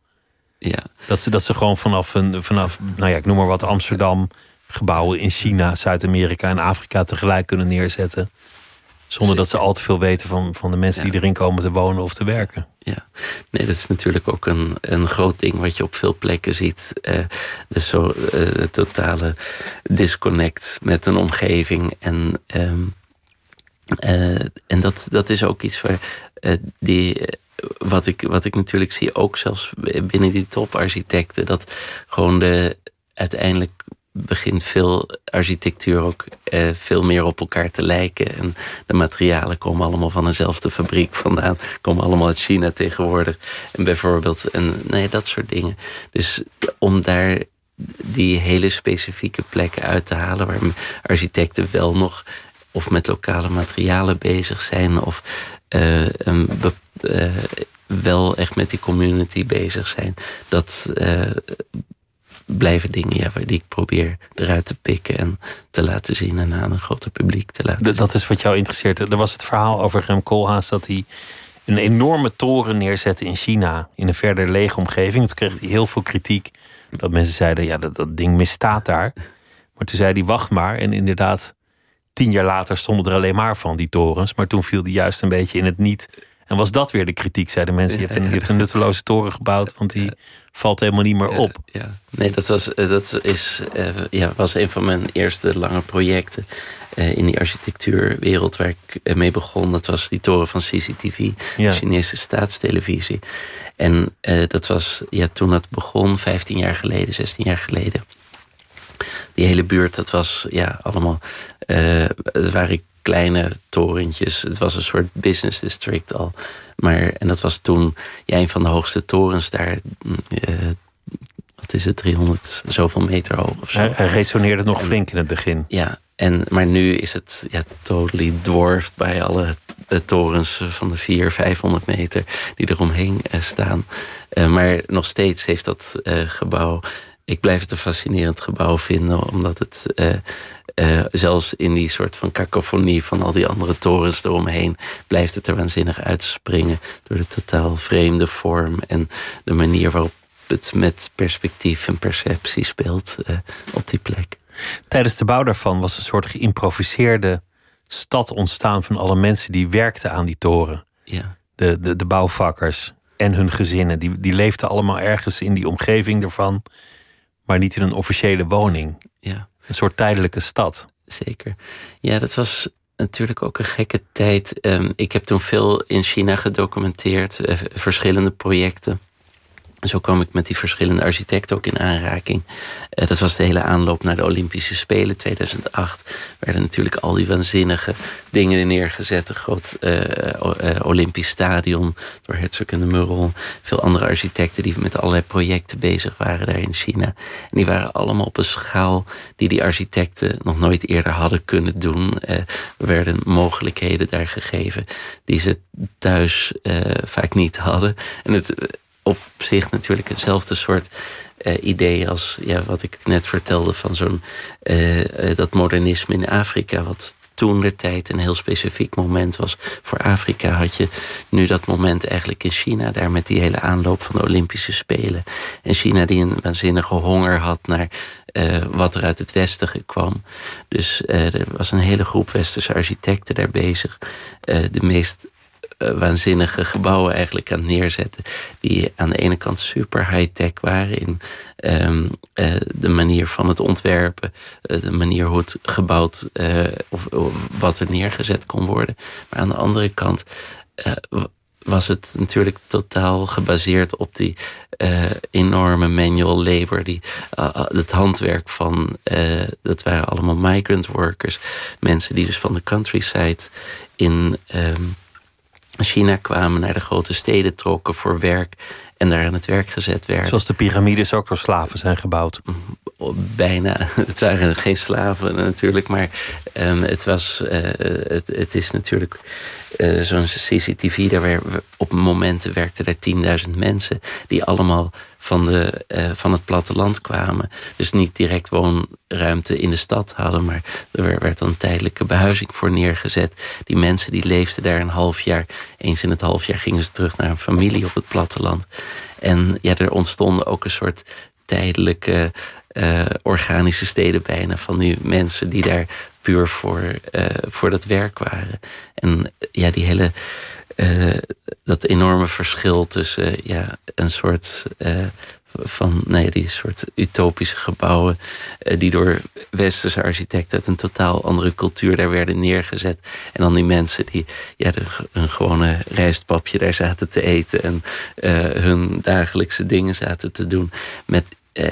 Ja. Dat, ze, dat ze gewoon vanaf, een, vanaf, nou ja, ik noem maar wat, Amsterdam, gebouwen in China, Zuid-Amerika en Afrika tegelijk kunnen neerzetten. Zonder dat ze al te veel weten van, van de mensen die erin komen te wonen of te werken. Ja, nee, dat is natuurlijk ook een, een groot ding wat je op veel plekken ziet. Uh, dus zo uh, totale disconnect met een omgeving. En, um, uh, en dat, dat is ook iets waar die, wat, ik, wat ik natuurlijk zie, ook zelfs binnen die toparchitecten, dat gewoon de uiteindelijk begint veel architectuur ook eh, veel meer op elkaar te lijken. En de materialen komen allemaal van dezelfde fabriek vandaan. Komen allemaal uit China tegenwoordig. En bijvoorbeeld, en nee, dat soort dingen. Dus om daar die hele specifieke plekken uit te halen waar architecten wel nog of met lokale materialen bezig zijn of een, uh, wel echt met die community bezig zijn. Dat blijven dingen ja, die ik probeer eruit te pikken en te laten zien en aan een groter publiek te laten zien. Dat is wat jou interesseert. Er was het verhaal over Rem Koolhaas dat hij een enorme toren neerzette in China, in een verder lege omgeving. Toen kreeg hij heel veel kritiek. Dat mensen zeiden, ja, dat, dat ding misstaat daar. Maar toen zei hij, wacht maar. En inderdaad, tien jaar later stonden er alleen maar van die torens. Maar toen viel die juist een beetje in het niet. En was dat weer de kritiek, zeiden mensen. Je hebt een, je hebt een nutteloze toren gebouwd, want die valt helemaal niet meer op. Ja, Nee, dat, was, eh, dat is, uh, ja, was een van mijn eerste lange projecten uh, in die architectuurwereld waar ik mee begon. Dat was die toren van CCTV, ja. de Chinese staatstelevisie. En dat was ja, toen het begon, 15 jaar geleden, 16 jaar geleden die hele buurt, dat was ja, allemaal. Uh, het waren kleine torentjes. Het was een soort business district al. Maar, en dat was toen ja, een van de hoogste torens daar. Uh, wat is het, 300 zoveel meter hoog of zo. Hij, hij resoneerde nog flink in het begin. Ja, en, maar nu is het ja, totally dwarfed bij alle de torens van de 400, 500 meter die eromheen uh, staan. Uh, maar nog steeds heeft dat uh, gebouw ik blijf het een fascinerend gebouw vinden, omdat het uh, uh, zelfs in die soort van cacophonie van al die andere torens eromheen, blijft het er waanzinnig uitspringen door de totaal vreemde vorm en de manier waarop het met perspectief en perceptie speelt uh, op die plek. Tijdens de bouw daarvan was een soort geïmproviseerde stad ontstaan van alle mensen die werkten aan die toren. Ja. De, de, de bouwvakkers en hun gezinnen, die, die leefden allemaal ergens in die omgeving ervan maar niet in een officiële woning. Ja. Een soort tijdelijke stad. Zeker. Ja, dat was natuurlijk ook een gekke tijd. Ehm, ik heb toen veel in China gedocumenteerd, eh, verschillende projecten. Zo kwam ik met die verschillende architecten ook in aanraking. Uh, dat was de hele aanloop naar de Olympische Spelen 2008. Werden natuurlijk al die waanzinnige dingen neergezet. Een groot uh, uh, Olympisch stadion door Herzog en de Meuron. Veel andere architecten die met allerlei projecten bezig waren daar in China. En die waren allemaal op een schaal die die architecten nog nooit eerder hadden kunnen doen. er werden mogelijkheden daar gegeven die ze thuis vaak niet hadden. En het op zich natuurlijk hetzelfde soort uh, idee als ja, wat ik net vertelde van zo'n uh, uh, dat modernisme in Afrika, wat toen de tijd een heel specifiek moment was voor Afrika, had je nu dat moment eigenlijk in China, daar met die hele aanloop van de Olympische Spelen. En China die een waanzinnige honger had naar wat er uit het Westen kwam. Dus er was een hele groep Westerse architecten daar bezig. de meest waanzinnige gebouwen eigenlijk aan neerzetten. Die aan de ene kant super high-tech waren in um, uh, de manier van het ontwerpen, uh, de manier hoe het gebouwd of, wat er neergezet kon worden. Maar aan de andere kant was het natuurlijk totaal gebaseerd op die enorme manual labor. Die, het handwerk van, dat waren allemaal migrant workers. Mensen die dus van de countryside in um, China kwamen, naar de grote steden trokken voor werk en daar aan het werk gezet werden. Zoals de piramides ook door slaven zijn gebouwd. Bijna. Het waren geen slaven natuurlijk, maar um, het, was, uh, het, het, is natuurlijk uh, zo'n CCTV. Daar op momenten werkten er 10.000 mensen die allemaal van, de, uh, van het platteland kwamen. Dus niet direct woonruimte in de stad hadden, maar er werd dan tijdelijke behuizing voor neergezet. Die mensen die leefden daar een half jaar. Eens in het half jaar gingen ze terug naar een familie op het platteland. En ja, er ontstonden ook een soort tijdelijke uh, organische steden bijna van die mensen die daar puur voor, uh, voor dat werk waren. En ja, die hele uh, dat enorme verschil tussen uh, ja, een soort uh, van nee, die soort utopische gebouwen die door westerse architecten uit een totaal andere cultuur daar werden neergezet. En dan die mensen die ja, een gewone rijstpapje daar zaten te eten en hun dagelijkse dingen zaten te doen. Met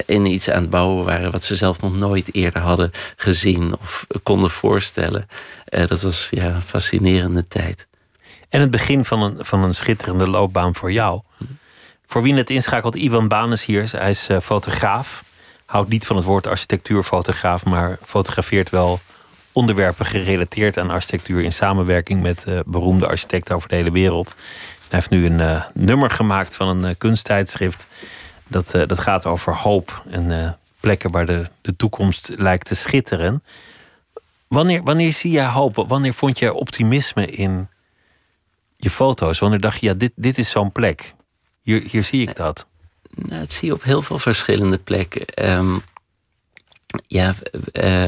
in iets aan het bouwen waren wat ze zelf nog nooit eerder hadden gezien of konden voorstellen. dat was ja, een fascinerende tijd. En het begin van een, van een schitterende loopbaan voor jou. Voor wie het inschakelt, Ivan Banes hier. Hij is uh, fotograaf. Houdt niet van het woord architectuurfotograaf, maar fotografeert wel onderwerpen gerelateerd aan architectuur in samenwerking met uh, beroemde architecten over de hele wereld. Hij heeft nu een uh, nummer gemaakt van een kunsttijdschrift. Dat, dat gaat over hoop. En plekken waar de, de toekomst lijkt te schitteren. Wanneer, wanneer zie je hoop? Wanneer vond je optimisme in je foto's? Wanneer dacht je, ja, dit, dit is zo'n plek. Hier, hier zie ik dat. Nou, dat zie je op heel veel verschillende plekken. Ehm, ja, uh,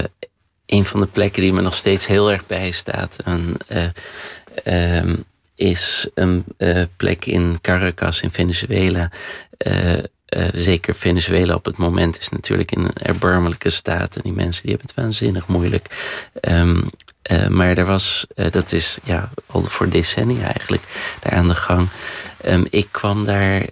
een van de plekken die me nog steeds heel erg bijstaat... En, uh, um, is een uh, plek in Caracas in Venezuela. Uh, zeker Venezuela op het moment is natuurlijk in een erbarmelijke staat. En die mensen die hebben het waanzinnig moeilijk. Um, maar er was, dat is ja, al voor decennia eigenlijk, daar aan de gang. Um, ik kwam daar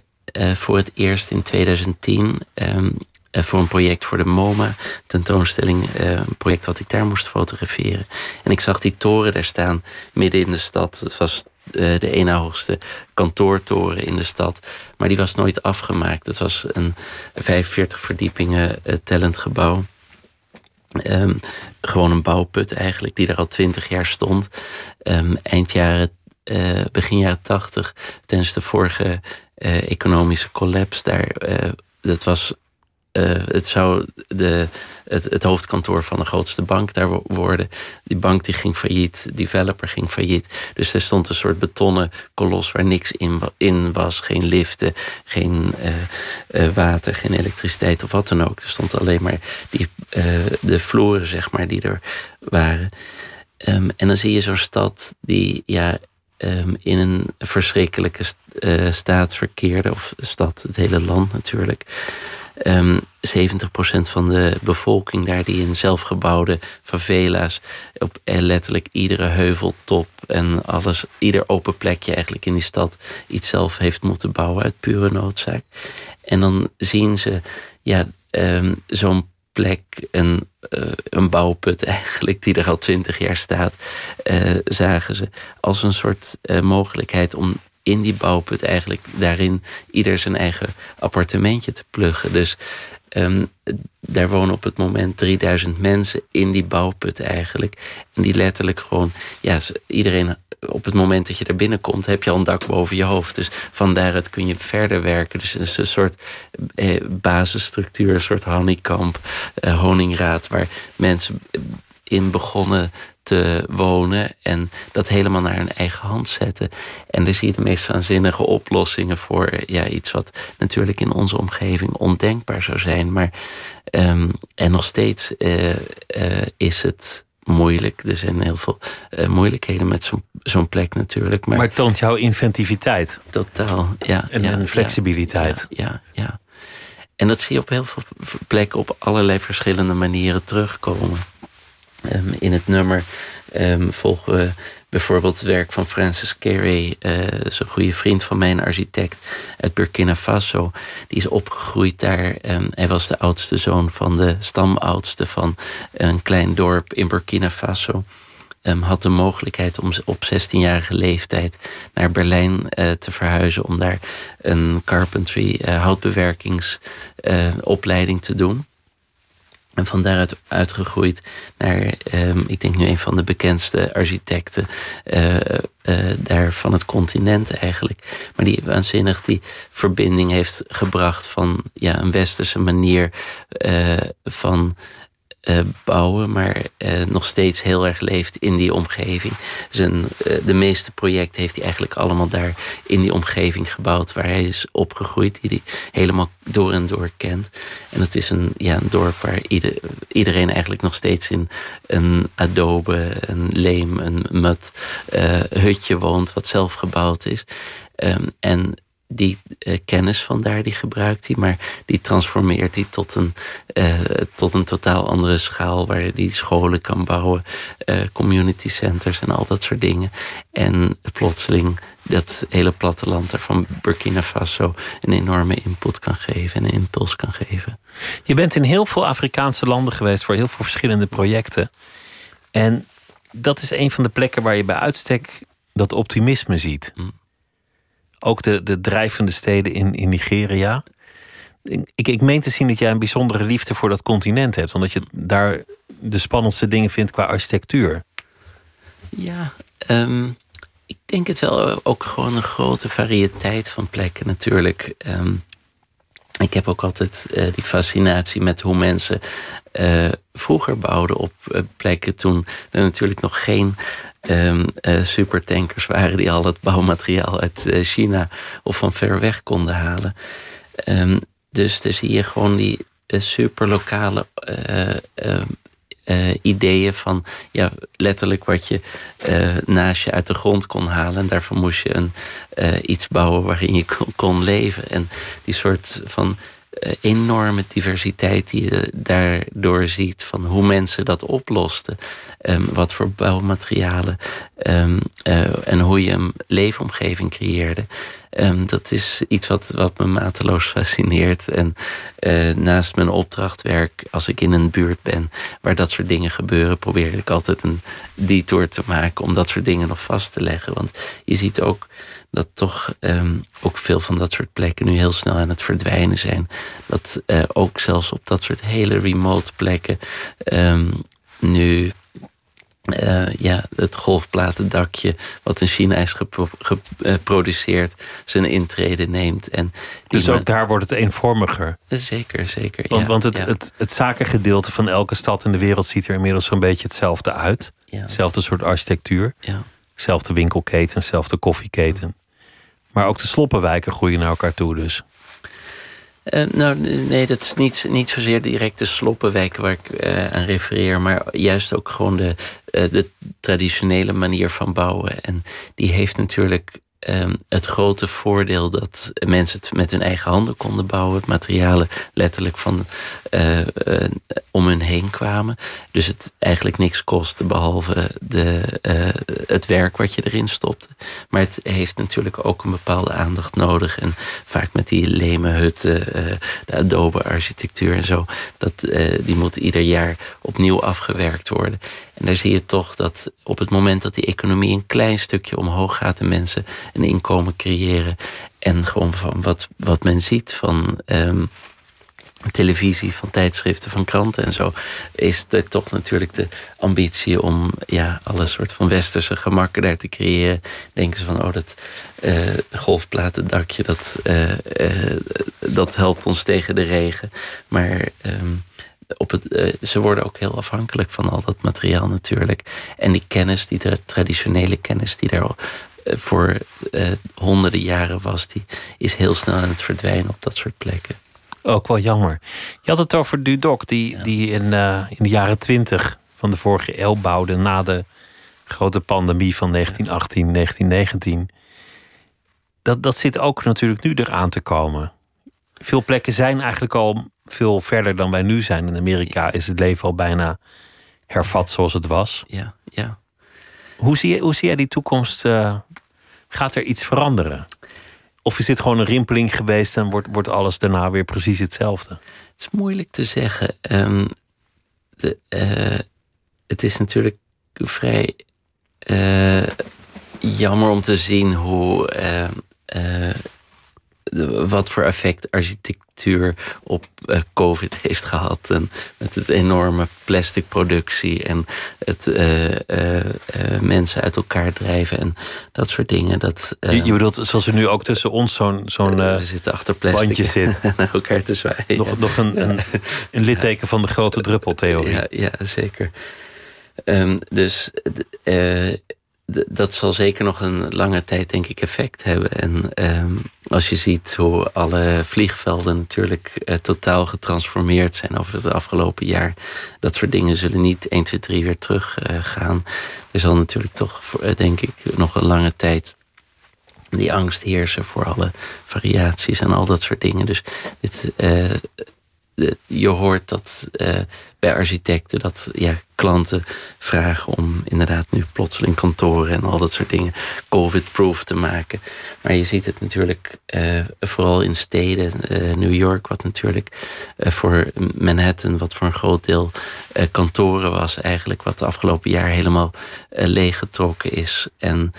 voor het eerst in 2010 um, voor een project voor de MoMA tentoonstelling. een project wat ik daar moest fotograferen. En ik zag die toren daar staan midden in de stad. Het was eh, de ene hoogste kantoortoren in de stad. Maar die was nooit afgemaakt. Het was een 45 verdiepingen tellend gebouw. Um, gewoon een bouwput eigenlijk, die er al twintig jaar stond. Um, eind jaren, uh, begin jaren tachtig, tijdens de vorige economische collapse daar. dat was het zou de, het, hoofdkantoor van de grootste bank daar worden. Die bank die ging failliet, developer ging failliet. Dus er stond een soort betonnen kolos waar niks in, in was. Geen liften, geen uh, uh, water, geen elektriciteit of wat dan ook. Er stond alleen maar die, de vloeren, zeg maar, die er waren. Um, en dan zie je zo'n stad die ja, um, in een verschrikkelijke staat verkeerde. Of stad, het hele land natuurlijk. Um, ehm, 70% van de bevolking daar die in zelfgebouwde favela's op eh, letterlijk iedere heuveltop en alles, ieder open plekje eigenlijk in die stad iets zelf heeft moeten bouwen uit pure noodzaak. En dan zien ze ja, um, zo'n plek, een, uh, een bouwput eigenlijk, die er al twintig jaar staat, uh, zagen ze als een soort mogelijkheid om in die bouwput eigenlijk daarin ieder zijn eigen appartementje te pluggen. Dus um, daar wonen op het moment 3000 mensen in die bouwput eigenlijk. En die letterlijk gewoon, ja, iedereen op het moment dat je er binnenkomt, heb je al een dak boven je hoofd. Dus van daaruit kun je verder werken. Dus het is een soort eh, basisstructuur, een soort honeykamp, eh, honingraad, waar mensen in begonnen te wonen en dat helemaal naar hun eigen hand zetten. En daar zie je de meest waanzinnige oplossingen voor ja, iets wat natuurlijk in onze omgeving ondenkbaar zou zijn. Maar, um, en nog steeds uh, uh, is het moeilijk. Er zijn heel veel uh, moeilijkheden met zo'n zo'n plek natuurlijk. Maar, maar toont jouw inventiviteit. Totaal, ja. En, ja, en flexibiliteit. Ja, ja, ja, En dat zie je op heel veel plekken op allerlei verschillende manieren terugkomen. Um, in het nummer um, volgen we bijvoorbeeld het werk van Francis Carey, uh, goede vriend van mij, een architect uit Burkina Faso. Die is opgegroeid daar. Um, hij was de oudste zoon van de stamoudste van een klein dorp in Burkina Faso. Um, had de mogelijkheid om op 16-jarige leeftijd naar Berlijn uh, te verhuizen. om daar een carpentry, uh, houtbewerkingsopleiding te doen. En van daaruit uitgegroeid naar, um, ik denk nu een van de bekendste architecten uh, uh, daar van het continent eigenlijk. Maar die waanzinnig die verbinding heeft gebracht van ja, een westerse manier uh, van uh, bouwen, maar uh, nog steeds heel erg leeft in die omgeving. Zijn, uh, de meeste projecten heeft hij eigenlijk allemaal daar in die omgeving gebouwd waar hij is opgegroeid, die hij helemaal door en door kent. En het is een, ja, een dorp waar ieder, iedereen eigenlijk nog steeds in een adobe, een leem, een mud hutje woont, wat zelf gebouwd is. Um, en die uh, kennis vandaar, die gebruikt hij, maar die transformeert hij tot een, uh, tot een totaal andere schaal, waar hij scholen kan bouwen, uh, community centers en al dat soort dingen. En plotseling dat hele platteland er van Burkina Faso een enorme input kan geven en een impuls kan geven. Je bent in heel veel Afrikaanse landen geweest voor heel veel verschillende projecten. En dat is een van de plekken waar je bij uitstek dat optimisme ziet. Mm ook de, de drijvende steden in, in Nigeria. Ik, ik meen te zien dat jij een bijzondere liefde voor dat continent hebt, omdat je daar de spannendste dingen vindt qua architectuur. Ja, um, ik denk het wel ook gewoon een grote variëteit van plekken natuurlijk. Um, ik heb ook altijd die fascinatie met hoe mensen vroeger bouwden op plekken toen er natuurlijk nog geen um, supertankers waren die al het bouwmateriaal uit China of van ver weg konden halen. Um, dus dan zie je gewoon die superlokale uh, ideeën van ja, letterlijk wat je uh, naast je uit de grond kon halen. En daarvoor moest je een, uh, iets bouwen waarin je kon, leven. En die soort van enorme diversiteit die je daardoor ziet van hoe mensen dat oplosten. Um, wat voor bouwmaterialen um, en hoe je een leefomgeving creëerde. Um, dat is iets wat, wat me mateloos fascineert. En uh, naast mijn opdrachtwerk, als ik in een buurt ben waar dat soort dingen gebeuren, probeer ik altijd een detour te maken om dat soort dingen nog vast te leggen. Want je ziet ook dat toch um, ook veel van dat soort plekken nu heel snel aan het verdwijnen zijn. Dat uh, ook zelfs op dat soort hele remote plekken um, nu uh, ja, het golfplatendakje wat in China is geproduceerd, zijn intrede neemt. En dus ook daar wordt het eenvormiger. Zeker, zeker. Want, want het, het, het, zakengedeelte van elke stad in de wereld ziet er inmiddels zo'n beetje hetzelfde uit. Hetzelfde soort architectuur. Ja. Zelfde winkelketen, zelfde koffieketen. Maar ook de sloppenwijken groeien naar elkaar toe dus. Uh, nou, nee, dat is niet, niet zozeer direct de sloppenwijken waar ik uh, aan refereer, maar juist ook gewoon de, uh, de traditionele manier van bouwen. En die heeft natuurlijk um, het grote voordeel dat mensen het met hun eigen handen konden bouwen. Het materialen letterlijk van uh, uh, om hun heen kwamen. Dus het eigenlijk niks kostte behalve de, uh, het werk wat je erin stopte. Maar het heeft natuurlijk ook een bepaalde aandacht nodig. En vaak met die leme hutten, de adobe architectuur en zo. Dat, die moeten ieder jaar opnieuw afgewerkt worden. En daar zie je toch dat op het moment dat die economie een klein stukje omhoog gaat en mensen een inkomen creëren. En gewoon van wat, wat men ziet van um, televisie, van tijdschriften, van kranten en zo, is er toch natuurlijk de ambitie om ja, alle soort van westerse gemakken daar te creëren. Denken ze van, oh, dat uh, golfplatendakje, dat, uh, uh, dat helpt ons tegen de regen. Maar um, op het, uh, ze worden ook heel afhankelijk van al dat materiaal natuurlijk. En die kennis, die traditionele kennis die daar uh, voor uh, honderden jaren was, die is heel snel aan het verdwijnen op dat soort plekken. Ook wel jammer. Je had het over Dudok, die, ja. die in, in de jaren twintig van de vorige eeuw bouwde na de grote pandemie van 1918, 1919. Dat, dat zit ook natuurlijk nu eraan te komen. Veel plekken zijn eigenlijk al veel verder dan wij nu zijn. In Amerika is het leven al bijna hervat zoals het was. Ja, ja. Hoe zie, je, hoe zie jij die toekomst? Uh, gaat er iets veranderen? Of is dit gewoon een rimpeling geweest en wordt, wordt alles daarna weer precies hetzelfde? Het is moeilijk te zeggen. Um, de, uh, het is natuurlijk vrij uh, jammer om te zien hoe wat voor effect architectuur op uh, COVID heeft gehad. En met het enorme plastic productie en het uh, uh, mensen uit elkaar drijven en dat soort dingen. Dat, je, je, bedoelt zoals er nu ook tussen ons zo'n zo'n bandje zit. naar elkaar te zwaaien. Nog, nog een, een, een, litteken van de grote druppeltheorie. Ja, ja zeker. Um, dus dat zal zeker nog een lange tijd, denk ik, effect hebben. En um, als je ziet hoe alle vliegvelden natuurlijk uh, totaal getransformeerd zijn over het afgelopen jaar, dat soort dingen zullen niet 1, 2, 3 weer terug uh, gaan. Er zal natuurlijk toch, uh, denk ik, nog een lange tijd die angst heersen voor alle variaties en al dat soort dingen. Dus dit, je hoort dat uh, bij architecten dat ja, klanten vragen om inderdaad nu plotseling kantoren en al dat soort dingen COVID-proof te maken. Maar je ziet het natuurlijk uh, vooral in steden, uh, New York, wat natuurlijk voor Manhattan, wat voor een groot deel kantoren was, eigenlijk wat de afgelopen jaar helemaal leeggetrokken is. En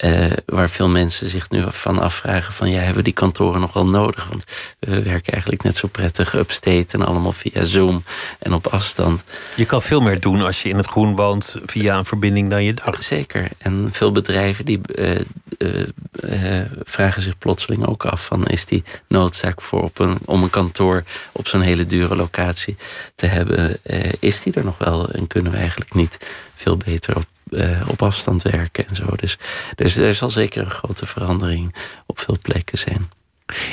uh, waar veel mensen zich nu van afvragen: van ja, hebben we die kantoren nog wel nodig? Want we werken eigenlijk net zo prettig upstate en allemaal via Zoom en op afstand. Je kan veel meer doen als je in het groen woont via een verbinding dan je dacht. Zeker. En veel bedrijven die uh, uh, vragen zich plotseling ook af: van is die noodzaak voor op een, om een kantoor op zo'n hele dure locatie te hebben, is die er nog wel? En kunnen we eigenlijk niet veel beter op uh, op afstand werken en zo. Dus, dus er zal zeker een grote verandering op veel plekken zijn.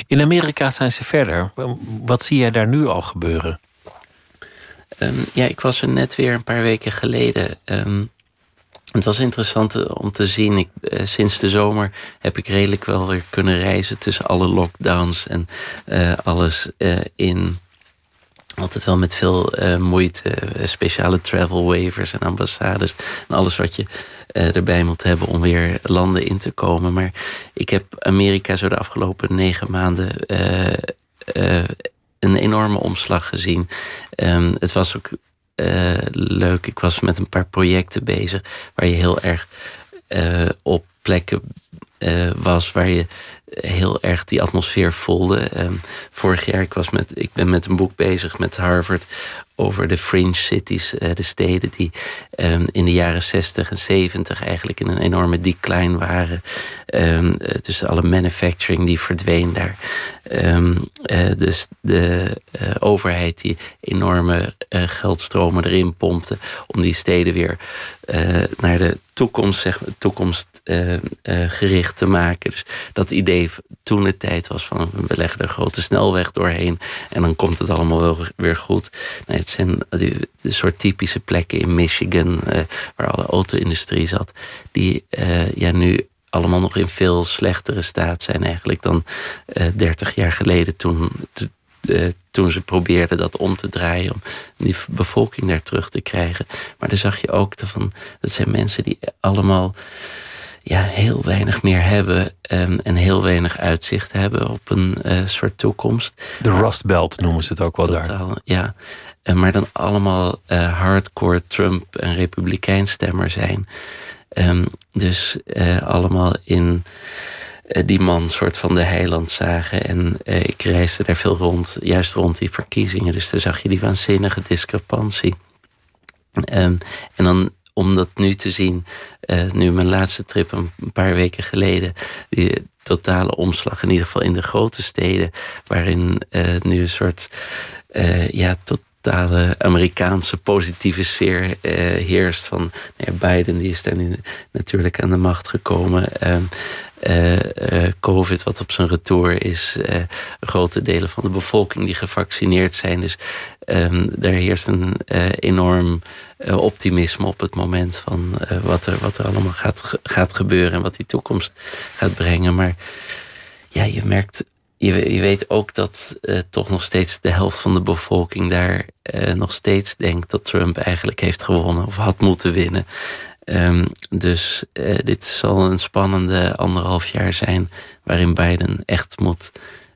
In Amerika zijn ze verder. Wat zie jij daar nu al gebeuren? Um, ja, ik was er net weer een paar weken geleden. Um, het was interessant eh, om te zien. Ik, uh, sinds de zomer heb ik redelijk wel weer kunnen reizen tussen alle lockdowns en uh, alles in altijd wel met veel uh, moeite, uh, speciale travel waivers en ambassades en alles wat je uh, erbij moet hebben om weer landen in te komen. Maar ik heb Amerika zo de afgelopen negen maanden een enorme omslag gezien. Um, het was ook leuk. Ik was met een paar projecten bezig waar je heel erg op plekken was waar je heel erg die atmosfeer voelde. Um, vorig jaar, ik, was met, ik ben met een boek bezig met Harvard over de fringe cities, uh, de steden die um, in de jaren 60 en 70 eigenlijk in een enorme decline waren. Um, dus alle manufacturing die verdween daar. Dus de overheid die enorme geldstromen erin pompte om die steden weer naar de toekomst, zeg, toekomstgericht te maken. Dus dat idee toen de tijd was van we leggen er grote snelweg doorheen en dan komt het allemaal wel weer goed. Nee, het zijn de soort typische plekken in Michigan uh, waar alle auto-industrie zat, die uh, ja, nu allemaal nog in veel slechtere staat zijn eigenlijk dan uh, eh, 30 jaar geleden toen, toen ze probeerden dat om te draaien om die bevolking daar terug te krijgen. Maar dan zag je ook van, dat zijn mensen die allemaal ja, heel weinig meer hebben um, en heel weinig uitzicht hebben op een uh, soort toekomst. De Rust Belt noemen ze het ook wel Totaal, daar. Ja, uh, maar dan allemaal uh, hardcore Trump- en Republikeinstemmer zijn. Um, dus allemaal in die man soort van de heiland zagen. En ik reisde daar veel rond, juist rond die verkiezingen. Dus daar zag je die waanzinnige discrepantie. Um, en dan om dat nu te zien, uh, nu mijn laatste trip een paar weken geleden, die totale omslag, in ieder geval in de grote steden, waarin uh, nu een soort uh, ja, totale Amerikaanse positieve sfeer heerst. Van nou ja, Biden, die is daar nu natuurlijk aan de macht gekomen. Ehm, COVID, wat op zijn retour is. grote delen van de bevolking die gevaccineerd zijn. Dus um, er heerst een enorm uh, optimisme op het moment van uh, wat, er, wat er allemaal gaat, gaat gebeuren en wat die toekomst gaat brengen. Maar ja, je merkt, je, je weet ook dat uh, toch nog steeds de helft van de bevolking daar nog steeds denkt dat Trump eigenlijk heeft gewonnen of had moeten winnen. Um, dus dit zal een spannende anderhalf jaar zijn waarin Biden echt moet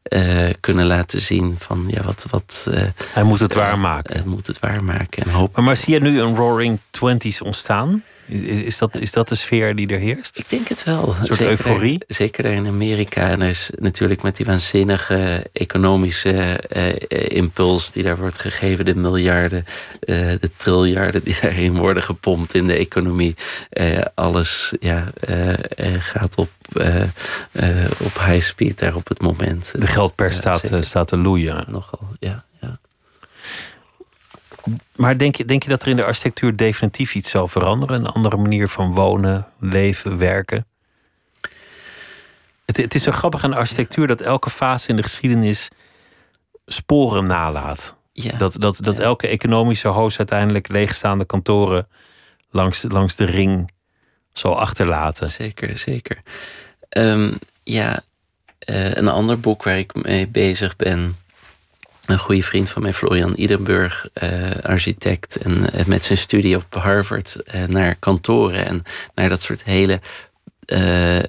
uh, kunnen laten zien van ja, wat. wat uh, hij moet het waarmaken. Hij moet het waarmaken en hopen. Maar, maar zie je nu een Roaring Twenties ontstaan? Is dat, is dat de sfeer die er heerst? Ik denk het wel. Een soort zeker euforie? Zeker in Amerika. En er is natuurlijk met die waanzinnige economische uh, impuls die daar wordt gegeven, de miljarden, uh, de triljarden die daarin worden gepompt in de economie. Uh, alles ja, gaat op, op high speed daar op het moment. De geldpers staat, staat te loeien. Nogal, ja. Maar denk je, denk je dat er in de architectuur definitief iets zal veranderen? Een andere manier van wonen, leven, werken? Het, het is zo grappig aan architectuur dat elke fase in de geschiedenis sporen nalaat. Ja. Dat, dat, dat elke economische hoos uiteindelijk leegstaande kantoren langs, langs de ring zal achterlaten. Zeker, zeker. Um, ja, uh, een ander boek waar ik mee bezig ben een goede vriend van mij, Florian Idenburg, uh, architect. En uh, met zijn studie op Harvard uh, naar kantoren en naar dat soort hele